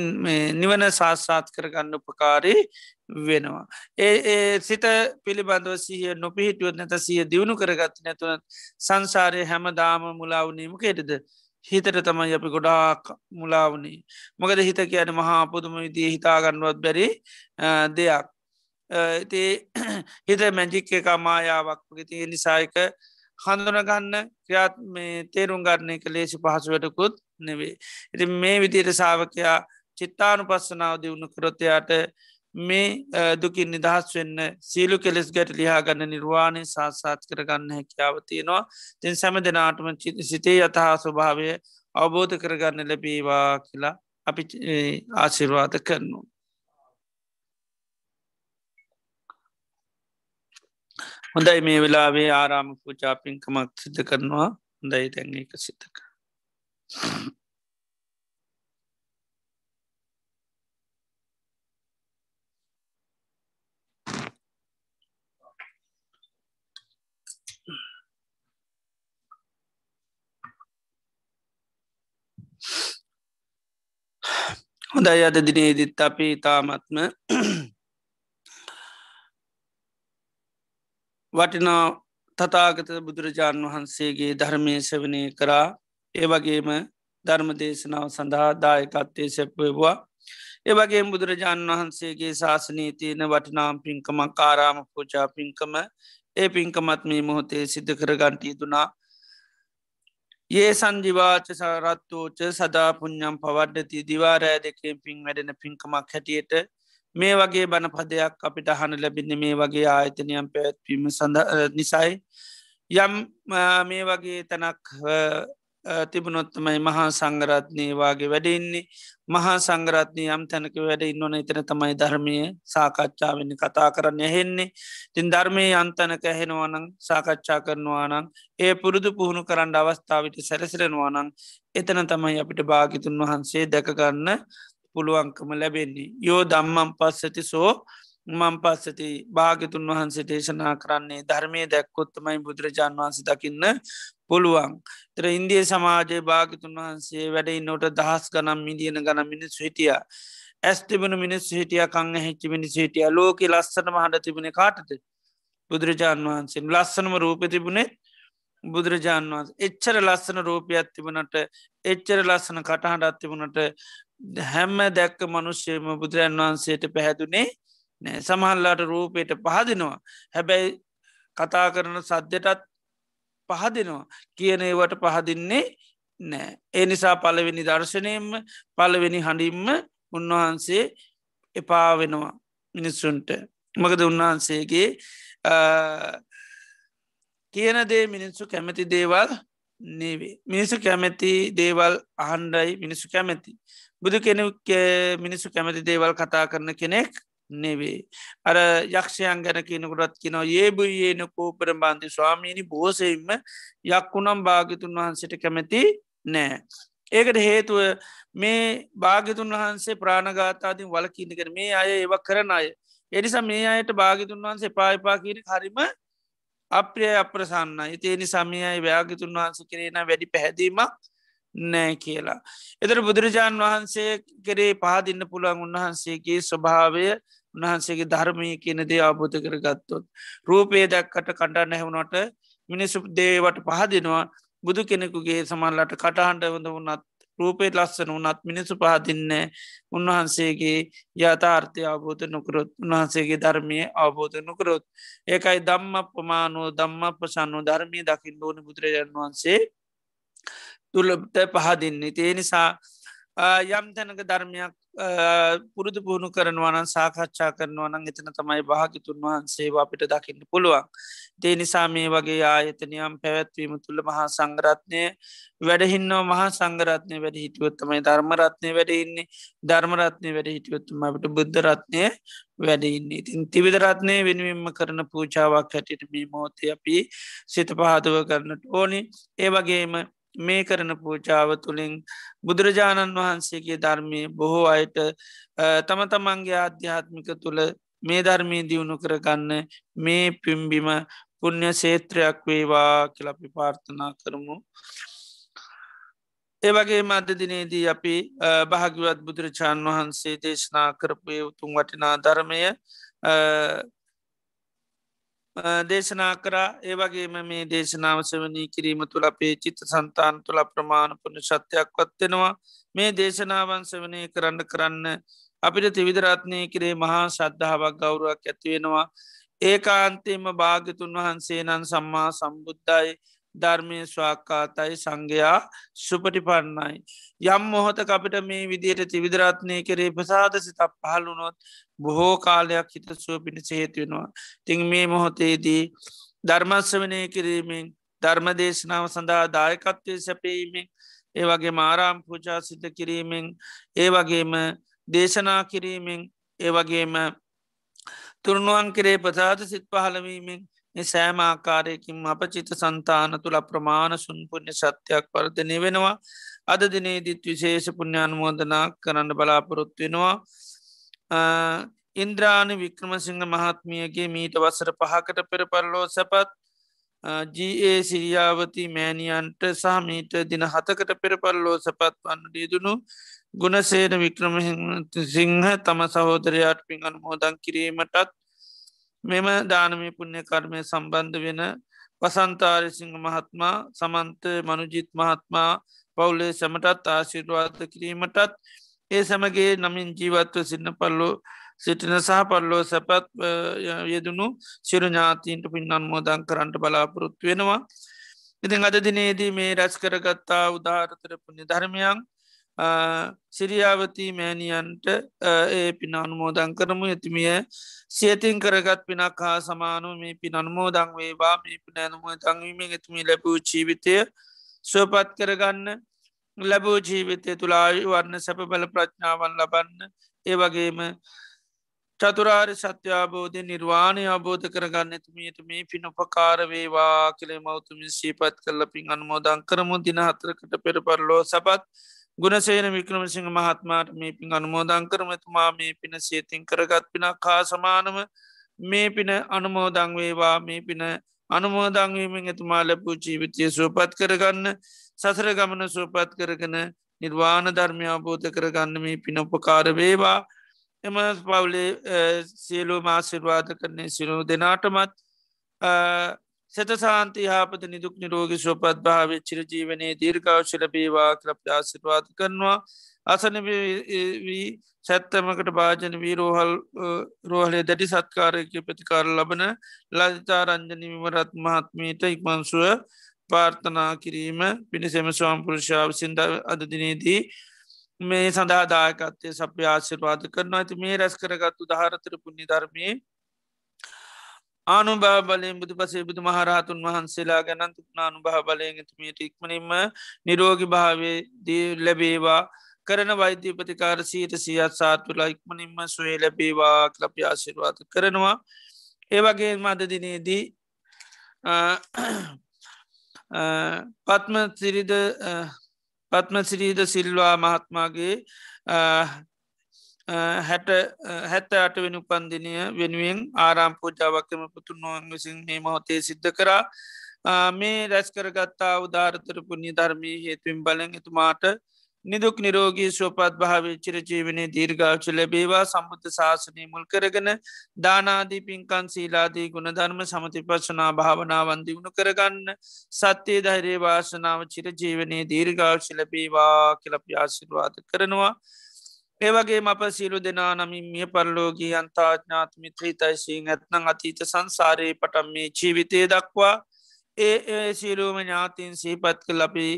[SPEAKER 3] නිවන සාස්සාත් කරගන්න උපකාරී වෙනවා. ඒ ඒ සිත පිළිබඳව සිහිය නොපිහිටුවත් නැත සිය දියුණු කරගත් නැතුව සංසාරය හැම දාම මුලාවනීම කෙටද හිතට තමයි අපි ගොඩාක් මුලාවනේ මොකද හිත කියන මහා පුදුම විදිී හිතාගන්නුවත් බැරි දෙයක්. ඉතිේ හිත මැජික් එක මායාවක් ති නිසායක හඳුනගන්න ක්‍රියාත් මේ තේරුම් ගරණය ක ලේසි පහසුවටකුත් නෙවේ. ඉති මේ විදියට සාාවකයා චිත්තානු පස්සනාව දියුණු කරොතයාට මේ දුකින් නිදහස් වෙන්න සීලු කෙලෙස් ගැට ලිහා ගන්න නිර්වාණය සාසාත් කරගන්න හැකියාව තියෙනවා තින් සැම දෙනාටම සිතේ යතහා ස්වභාවය අවබෝධ කරගන්න ලැබීවා කියලා අපි ආශිර්වාද කරනු. හොඳයි මේ වෙලාවේ ආරාම පූජා පින්කමක් සිද්ධ කරනවා හොඳයි තැන් එක සිතක. හොඳයි අද දිනේදිත් අපි තාමත්ම වටිනා තතාගත බුදුරජාණන් වහන්සේගේ ධර්මය සවනය කරා. ඒ වගේම ධර්ම දේශනාව සඳහා දායකත්තේ සැප්වවා ඒවගේ බුදුරජාණන් වහන්සේගේ ශාසනී තියෙන වටිනාම් පින්කමක් කාරාම පූජා පින්කම. ඒ පින්කමත් මේ මොහොතේ සිද්ධ කරගන්ටී දුනා ඒ සංජිවාච සරත්තෝච සදා පුං්ඥම් පවඩ්ඩති දිවාරෑ දෙකෙන් පින් වැඩෙන පින්කමක් හැටියට මේ වගේ බණ පදයක් අපිට හන ලැබින්න මේ වගේ ආයතනයම් පැත්වීම සඳ නිසයි. යම් මේ වගේ තැනක් තිබුණොත්තමයි මහා සංගරත්නය වගේ වැඩඉන්නේ මහා සංගරත්නය යම් තැනක වැඩ ඉන්නවන එතන තමයි ධර්මය සාකච්ඡාවෙන්න කතා කරන්න හෙන්නේ තින් ධර්මය අන්තනක හෙනවානං සාකච්ඡා කරනවානං ඒ පුරුදු පුහුණු කරන්න අවස්ථාවට සැරසිරෙනවානං එතන තමයි අපිට භාගිතුන් වහන්සේ දැකගන්න පුළුවන්කම ලැබෙන්නේ. යෝ දම්මම් පස්සති සෝ මං පස්සති. භාගතුන් වහන්සේ දේශනා කරන්නේ ධර්මය දැක්කොත්තමයි බුදුරජාන් වහන්සේ දකින්න පුළුවන්. තර ඉන්දිය සමාජයේ භාගතුන් වහන්සේ වැඩයි නොට දහස් ගනම් මිදියන ගන මිනිස් හිටිය. ඇස් තිබන මිනිස් හිටිය කං හෙච්චි මිනිස් හිටිය. ලෝක ලස්සනම හඬ තිබුණ කාටද? බුදුරජාන් වහන්සේ. ලස්සනම රූප තිබුණේ බුදුරජාන් වහන්ස. එච්චර ලස්සන රූපයක් තිබනට එච්චර ලස්සන කටහඬත් තිබුණට හැම්ම දැක්ක මනුෂ්‍යයම බුදුරන් වහන්සේට පැහැදුනේ නෑ. සමහල්ලාට රූපයට පහදිනවා. හැබැයි කතා කරන සද්‍යටත් පහදිනවා. කියන ඒවට පහදින්නේ නෑ. ඒ නිසා පලවෙනි දර්ශනයෙන්ම පලවෙනි හඬින්ම උන්වහන්සේ එපා වෙනවා මිනිස්සුන්ට. මකද උන්වහන්සේගේ කියන දේ මිනිස්සු කැමති දේවල් නේවේ මිනිස්සු කැමැති දේවල් අහන්ඩයි මිනිස්සු කැමැති. බුදු කෙනෙ මිනිස්සු කැමති දේවල් කතා කරන කෙනෙක් නෙවේ. අර යක්ෂයන් ගැන කියනකුටත් කිනව ඒබුයේන කෝපර බන්ධි ස්වාමීණි බෝසෙයින්ම යක්කුනම් භාගිතුන් වහන්සට කැමැති නෑ. ඒකට හේතුව මේ භාගිතුන් වහන්සේ ප්‍රාණගාතාතින් වලකින්නකර මේ අය ඒව කරන අය. එනිසා මේ අයට භාගිතුන් වහන්සේ පායිපා කියන හරිම අප්‍රිය අප්‍රසන්න ඉතිේනි සමයයි ව්‍යාගිතුන් වහන්ස කරේන වැඩි පැහැදීමක් නෑ කියලා. එතර බුදුරජාණන් වහන්සේ කරේ පහදින්න පුළුවන් උන්වහන්සේගේ ස්වභාවය උන්වහන්සේගේ ධර්මය කියන දේ අබෝධ කර ගත්තොත්. රූපේ දැක්කට කණ්ඩා නැහුණට මිනිස්සු දේවට පහදිනවා බුදු කෙනෙකුගේ සමල්ලට කටහන්ඩ හොඳ වන්නත් රූපේ ලස්සන වනත් මිනිසු පහදින්න උන්වහන්සේගේ යථාර්ථය අවබෝධ නොකරොත් උන්වහන්සේගේ ධර්මය අවබෝධ නොකරොත් ඒකයි දම්ම පමානුව දම්ම පසන්නු ධර්මය දකිින් ඕන බුදුරජාන් වහන්සේ තුළට පහදින්නේ. ඒ නිසා යම් තැනක ධර්මයක් පුරුදු පුහුණු කරනවනන් සාකච්ඡා කරනවනන් එතන තමයි භාගිතුන් වහන්සේ අපිට දකින්න පුළුවන්. දේ නිසා මේ වගේ ආයතනයම් පැවැත්වීම තුළ මහා සංගරත්නය වැඩහින්නව මහා සංගරත්නය වැඩ හිටියොත්තමයි ධර්මරත්නය වැඩඉන්නේ ධර්මරත්නය වැඩ හිටියොත්තුම අපට බුද්ධරත්නය වැඩඉන්නේ තින් තිවිදරත්නය වෙනුවෙන්ම කරන පූචාවක් හැටියට මේ මෝතය අපි සිත පහදව කරනට ඕනි. ඒ වගේම මේ කරන පූජාව තුළින් බුදුරජාණන් වහන්සේගේ ධර්මය බොහෝ අයට තම තමන්ගේ ආධ්‍යාත්මික තුළ මේ ධර්මී දියුණු කරගන්න මේ පිම්බිම පුුණ්‍ය සේත්‍රයක් වේවා කියලපි පාර්ථනා කරමු. ඒවගේ මධ්‍ය දිනේදී අපි භාගිවත් බුදුරජාණන් වහන්සේ දේශනා කරපය උතුම් වටිනා ධර්මය දේශනා කරා. ඒවගේම මේ දේශනාවසවනී කිරීම තුළ අපේ චිත්ත සන්තාන් තුළ ප්‍රමාණ පුුණ ශත්‍යයක් වත්වෙනවා මේ දේශනාවන්ස වනය කරන්න කරන්න අපිට තිවිදරත්නය කරේ මහා ශද්ධාවක් ගෞරුවක් ඇතිවෙනවා ඒකාන්තේම භාගතුන් වහන්සේ නන් සම්මා සම්බුද්ධයි ධර්මය ස්වාකාතයි සංඝයා සුපටිපන්නයි. යම් මොහොත අපිට මේ විදියට තිවිදරත්නය කරේ ප්‍රසාද සිතක් පහලුනොත් බොහෝ කාලයක් හිත සුව පිණිස හේතුවෙනවා. තිං මේ මොහොතේදී ධර්මස්වනය කිරීමෙන් ධර්මදේශනාව සඳහා දායකත්වය සැපීමෙන් ඒ වගේ මාරාම් පූජා සිත කිරීමෙන් ඒ වගේම දේශනා කිරීමෙන් ඒ වගේම තුරුණුවන් කරේ ප්‍රසාද සිත් පහලවීමෙන් සෑම ආකාරයකින් අපචිත සන්තාන තුළ ප්‍රමාණ සුන්පුුණ්‍ය සත්‍යයක් වර්ධනය වෙනවා. අද දිනේදිත් විශේෂ පුුණ්‍යානුමෝදනා කරන්න බලාපොරොත්තු වෙනවා. ඉන්ද්‍රාණ වික්‍රමසිංහ මහත්මියගේ මීට වසර පහකට පෙර පරලෝ සැපත් ජඒ සිරියාවති මෑණියන්ට සහමීට දින හතකට පෙරපල්ලෝ සැපත් වන්න දීදුුණු ගුණසේන වික්‍රම සිංහ තම සහෝදරයාට පින් අනුමෝදන් කිරීමටත් මෙම දානමී පුුණ්‍ය කර්මය සම්බන්ධ වෙන වසන්තාරසිංහ මහත්මා සමන්ත මනුජිත් මහත්මා පවුලේ සැමටත් ආශිර්වාද කිරීමටත් ඒ සැමගේ නමින් ජීවත්ව සින්න පල්ලෝ සිටින සහ පල්ලෝ සැපත් යෙදනු සිරු ඥාතීන්ට පින් අන්මෝදන් කරන්නට බලාපොරොත්තු වෙනවා. ඉතින් අද දිනේදී මේ රැස් කරගත්තා උදාහරතර පුුණි ධර්මයන් සිරියාවතී මෑණියන්ට ඒ පින අනුමෝදං කරමු. ඇතිමිය සියතින් කරගත් පිනක් හා සමානු මේ පින අනුමෝදං වේවා. මේ පින අනුම දංවීම ඇතුමි ලැබූ ජීවිතය සුවපත් කරගන්න ලැබූ ජීවිතය තුළායු වන්න සැප බල ප්‍රඥාවන් ලබන්න. ඒ වගේම චතුරාර් සත්‍යාබෝධය නිර්වාණය අබෝධ කරගන්න තුමියට මේ පින උපකාරවේවා කළේ මෞතුමින් සීපත් කරල පින් අනුමෝදං කරමු. දින හතරකට පෙර පරලෝ සපත් ගුණසේන වික්‍රමසිංහ මහත්මාට මේ පින් අනුමෝදං කරමතුමා මේ පින සේතින් කරගත් පිනක් හා සමානම මේ පින අනුමෝදං වේවා. මේ පින අනුමෝදංවීමෙන් එතුමා ලැබූ ජීවිතය සුවපත් කරගන්න සසර ගමන සුවපත් කරගෙන නිර්වාණ ධර්මය අබෝධ කරගන්න මේ පින උපකාර වේවා. එම පවුලේ සියලු මාසිර්වාද කරන්නේ සිරු දෙනාටමත් සත සාන්ති හාපත නිදුක් නිරෝග ශෝපත් භාව චිර ජීවනයේ දීර්ගවශල බේවා කලප ආසිර්වාද කරනවා. අසන වී සැත්තමකට භාජන වී රෝහල් රෝහලේ දැඩි සත්කාරයක ප්‍රතිකාර ලබන ලදිතා රංජන විමරත් මහත්මීට ඉක්මන්සුව පාර්ථනා කිරීම පිණිසෙම ස්වාම්පුරුෂාව සිින්ද අදදිනේදී මේ සඳහාදායකත්තය සප්‍ය ආශිර්වාද කරනවා. ඇති මේ රැස් කරගත්තු දහරතර පුුණි ධර්මය ආනුභා බලයෙන් බුදු පසේ බුදු මහරහතුන් වහන්සේලා ගැනන්ත නානුභා බලයෙන් ඇතුමට ඉක්මනින්ම නිරෝගි භාවේ දී ලැබේවා. කරන වෛද්‍ය ප්‍රතිකාර සීට සියත් සාත්තුලා ඉක්මනින්ම සුවේ ලැබේවා කලපි ආශිර්වාද කරනවා. ඒවගේ මද දිනේදී පත්ම සිරිද පත්මසිරීද සිල්වා මහත්මාගේ හැට හැත්ත අට වෙන උපන්දිනය වෙනුවෙන් ආරාම් පූජාවක්කම පුතුන් නොවන් විසින් මේ මොහොතේ සිද්ධ කරා මේ රැස් කරගත්තා උදාරතර පුුණ්‍ය ධර්මී හේතුවෙන් බලෙන් එතුමාට නිදුක් නිරෝගී ශෝපත් භාවේ චිරජීවනය දීර්ගාච ලැබේවා සම්බුද්ධ ශාසනය මුල් කරගෙන දානාදී පින්කන් සීලාදී ගුණධර්ම සමති පශනා භාවනාවන් දියුණු කරගන්න සත්‍යයේ ධෛරේ වාසනාව චිරජීවනයේ දීර්ගාච ලැබේවා කියලපි ආශිර්වාද කරනවා. ඒවගේ අප සියලු දෙනා නමින් මිය පරලෝගී අන්තාඥාත මිත්‍රීතයිසින් ඇත්නං අතීත සංසාරයේ පටම් මේ ජීවිතය දක්වා ඒ ඒ සියලූම ඥාතින් සීපත් කළ අපේ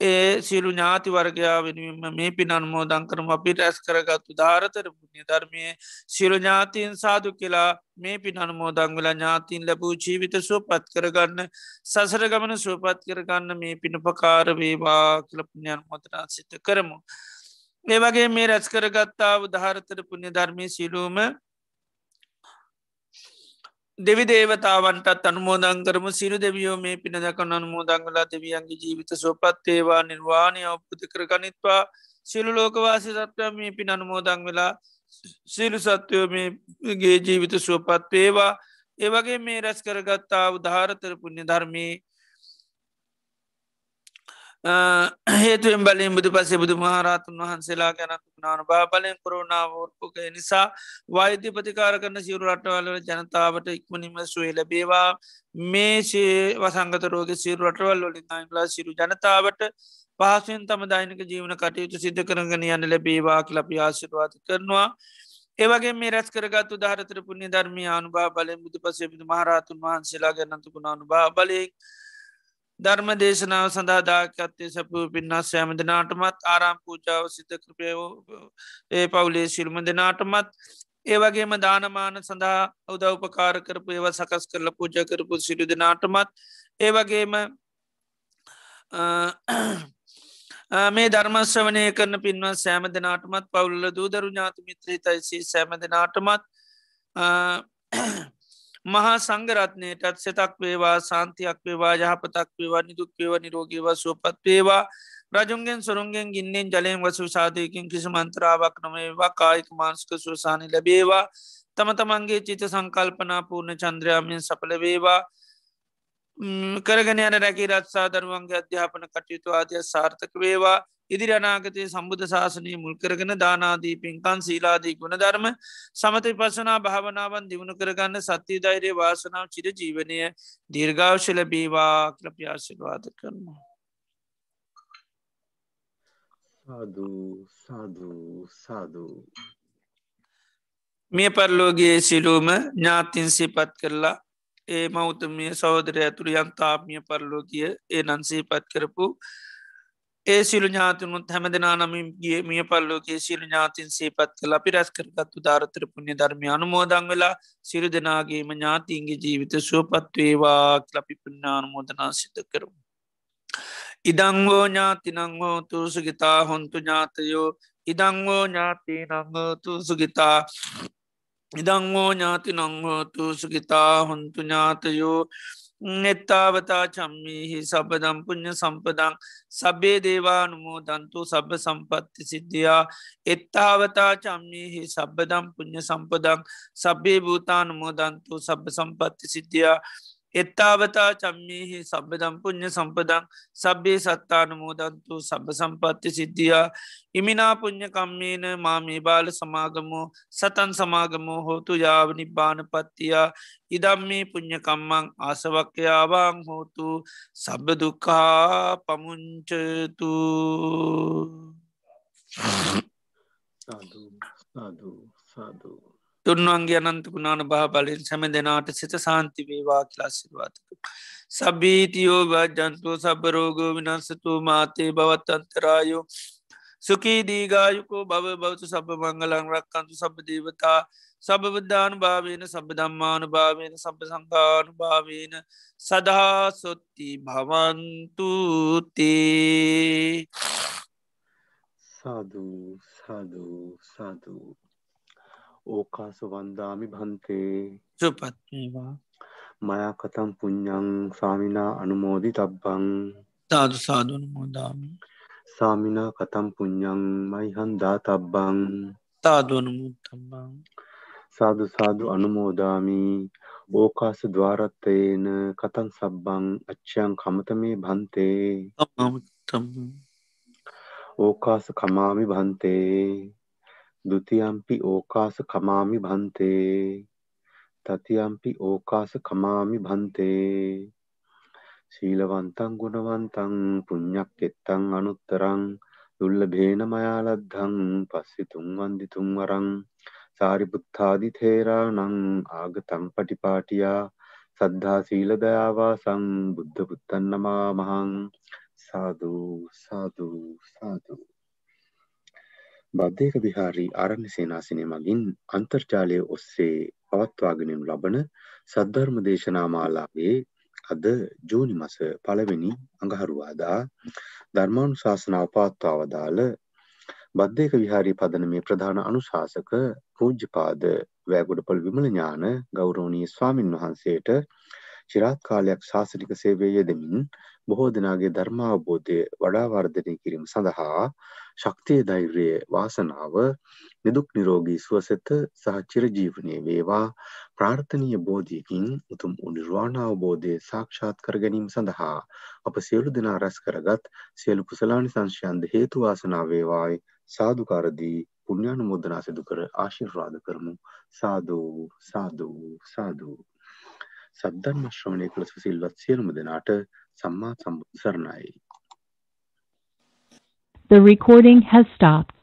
[SPEAKER 3] ඒ සියලු ඥාති වර්ගයා වෙනුවම මේ පින් අන්මෝදං කරම අපිට ඇස් කරගත්තු ධාරතර පුුණ්‍ය ධර්මය සිරු ඥාතින් සාදු කියලා මේ පින් අනුමෝදං වෙලා ඥාතින් ලැබූ ජීවිත සුවපත් කරගන්න සසර ගමන සුවපත් කරගන්න මේ පිණුපකාර වේවා කලපුුණ්‍යන් මොතනා සිත කරමු. ඒ වගේ මේ රැස් කරගත්තා උදහාරතර පුුණ්‍ය ධර්මය සිලූම දෙවි දේවතාවන්ටත් අනුමෝදං කරම. සිරු දෙවියෝ මේ පිනදක අනුමෝදංගලා දෙවියන්ගේ ජීවිත සොපත්තේවා නිර්වාණය ඔප්පති කර ගනිත්වා. සිලු ලෝකවාසි සත්වය මේ පින අනුමෝදං වෙලා සිලු සත්වයෝ මේගේ ජීවිත සුවපත් වේවා. ඒවගේ මේ රැස් කරගත්තා උදාහරතර පුුණ්‍ය ධර්මී හේතුවෙන් බලින් බුදු පසේ බුදු මහරතුන් වහන්සේලා ගැනතු නාන බාබලයෙන් කොරුණාවෝර්පුක නිසා වෛද්‍ය ප්‍රතිකාර කරන සිවරු රටවල්ල ජනතාවට ඉක්මනිම සුවේ ලැබේවා. මේ ශේ වසංගත රෝග සිරු රටවල් වලින් අයිලා සිරු ජනතාවට පහසුවෙන් තම දෛනික ජීවන කටයුතු සිද්ධ කරගෙන යන්න ලැබේවා ලපි ආශිර්වාත කරනවා. ඒවගේ මේ රැස් කරගත්තු ධාරතර පුුණ්‍ය ධර්මය අනුභා බලෙන් බුදු පසේ බුදු මහරතුන් වහන්සේලා ගැනතුකුණ අනුභා බලෙක් ධර්ම දේශනාව සඳහාදාකත්තේ සැපූ පින්නස් සෑම දෙනාටමත් ආරාම් පූජාව සිත කෘපය ඒ පවුලේ ශිල්ම දෙනාටමත් ඒවගේම දානමාන සඳහා උදව්පකාර කරපු ඒව සකස් කරල පූජ කරපු සිරු දෙනාටමත් ඒවගේම මේ ධර්මශ්‍රවනය කරන පින්ව සෑම දෙනාටමත් පවුල්ල දූදරු ඥාති මිත්‍රී තයිසි සෑම දෙනාටමත් මහා සංගරත්නයටත් සෙතක් වේවා සාන්තියක් වේවා යහපතක් වේවා නිදුක් වේව නිරෝගීව සුවපත් වේවා. රජුන්ගෙන් සුරුන්ගෙන් ගින්නෙන් ජලයෙන් වසු සාධයකින් කිසි මන්ත්‍රාවක් නොමේවා කායික මාංස්ක සුවසානි ලැබේවා. තම තමන්ගේ චිත සංකල්පනා පූර්ණ චන්ද්‍රයාමෙන් සපල වේවා. කරගෙන යන රැකි රත්සා දරුවන්ගේ අධ්‍යාපන කටයුතු ආදය සාර්ථක වේවා ඉදිරි අනාගතය සම්බුධ ශාසනය මුල්කරගෙන දානාදී පින්කන් සීලාදී ගුණ ධර්ම සමත පසනා භාවනාවන් දියුණු කරගන්න සත්‍යී ධෛරය වාසනාව චිර ජීවනය දීර්ගාවශල බීවා කලප්‍යාශිර්වාද කරනවා.
[SPEAKER 1] සාධූ සාධූ සාධූ
[SPEAKER 3] මිය පරලෝගේ සිලූම ඥාතින් සිපත් කරලා ඒ මෞතමිය සෞදරය ඇතුරු යන්තාමිය පරලෝකිය ඒ නන්සීපත් කරපු ඒ සිලු ඥාතිනුත් හැම දෙනා නමින් ගිය මිය පල්ලෝගේ සිලු ඥාතින් සේපත් කළ අපි රැස් කරගත්තු ධාරතර පුුණ්‍ය ධර්මය අනුමෝදං වෙලා සිරු දෙනාගේම ඥාතින්ගේ ජීවිත සුවපත්වේවා ලපි පුුණ්ඥානුමෝදනා සිත කරු. ඉදංවෝ ඥාති නංහෝතු සුගිතා හොන්තු ඥාතයෝ ඉදංවෝ ඥාති නංහෝතු සුගිතා ඉදංවෝ ඥාති නංහෝතු සුගිතා හොන්තු ඥාතයෝ නෙත්තාවතා චම්මිහි සබදම් පුුණ්්‍ය සම්පදං සබේ දේවානුමෝ දන්තු සබ සම්පත්ති සිද්ධියා එත්තාවතා චම්මිහි සබදම් පුුණ්්‍ය සම්පදං සබේ භූතානුමෝ දන්තු සබ සම්පත්ති සිද්ධියා එත්තාවතා චම්මිහි සබ්බදම් පුුණ්්‍ය සම්පදං සබ්බේ සත්තානමෝදන්තු සබ සම්පත්ති සිද්ධියා. ඉමිනා පුුණ්්‍ය කම්මේන මාමී බාල සමාගමෝ සතන් සමාගමෝ හෝතු යාව නිබ්බාන පත්තියා. ඉදම්මේ පුුණ්්‍යකම්මං ආසවක්්‍යයාවාං හෝතු සබ්බදුකා පමුංචතු.
[SPEAKER 1] සාධූ සාධූ සාධූ
[SPEAKER 3] තුන්වන්ගේ අනන්ත ගුණාන බහ බලින් සැම දෙනාට සිත සාන්ති වේවා කියලාසිරවාතක. සබීතියෝ ජන්තුව සබරෝගෝ විනස්සතු මාතේ බවත් අන්තරායෝ. සුකී දීගායුකෝ බව බෞතු සබ මංගලං රක්කන්තු සබ දේවතා. සබබද්ධානු භාවයන සබ දම්මානු භාවයන සබ සංකානු භාවයන සදහා සොත්ති භවන්තුතේ
[SPEAKER 1] සාධූ සාධූ සාධූ ඕකාස වන්දාමි භන්තේ.
[SPEAKER 3] සුපත්වා
[SPEAKER 1] මයා කතම් පුඤ්ඥං සාමිනා අනුමෝදි තබ්බං
[SPEAKER 3] තාදු සාධන මෝදාමි
[SPEAKER 1] සාමිනා කතම් පුඤ්ඥං මයිහන්දා තබ්බං
[SPEAKER 3] තාදුවනමුත්තබං
[SPEAKER 1] සාදු සාදු අනුමෝදාමි. ඕකාස දවාරත්තයන කතන් සබ්බං අච්චයන් කමතමේ භන්තේ. ඕකාස කමාමි භන්තේ දුතියම්පි ඕකාස කමාමි භන්තේ. තතියම්පි ඕකාස කමාමි භන්තේ. ශීලවන්තං ගුණවන්තං පුඤ්ඥක් එත්තං අනුත්තරං දුල්ල භේන මයාලද්ධං පස්සිතුන් වන්දිතුන් වරං සාරිපුත්තාදි තේරානං ආගතං පටිපාටියා සද්ධා සීලදයාවාසං බුද්ධ පුත්තන්නමා මහං. සාධූ සාධූ සාධූ බද්ධයක විහාරී ආරණ්‍ය සේනාසනය මගින් අන්තර්ජාලය ඔස්සේ පවත්වාගෙනනු ලබන සද්ධර්ම දේශනා මාලාවේ අද ජූනි මස පළවෙනි අඟහරුවාදා ධර්මානු ශාසනාව පවත්වාවදාල බද්ධයක විහාරී පදනමේ ප්‍රධාන අනුශාසක පූජ්‍යපාද වෑගොඩපොල් විමල ඥාන ගෞරවනීය ස්වාමින් වහන්සේට චිරාත් කාලයක් ශාසනික සේවය යෙදමින් බොහෝ දෙනාගේ ධර්මාවබෝධය වඩා වර්ධනය කිරීම සඳහා ශක්තිය ධෛර්යය වාසනාව නිදුක් නිරෝගී සුවසෙත සහ චිරජීවනය වේවා. ප්‍රාර්ථනීය බෝධියකින් උතුම් නිර්වාණ අවබෝධය සාක්ෂාත් කර ගැනීම සඳහා අප සියලු දෙනා රැස් කරගත් සියලු කුසලානි සංශයන්ද හේතු වාසනා වේවායි. සාදුකාරදී පුණ්‍යානුමෝදනා සිදු කර ආශිර්වාද කරමු. සාදු සාදු සාදු. සද්ධර්ම ශ්‍රවණය කළ සුසිල්වත් සියලුම දෙනාට
[SPEAKER 4] The recording has stopped.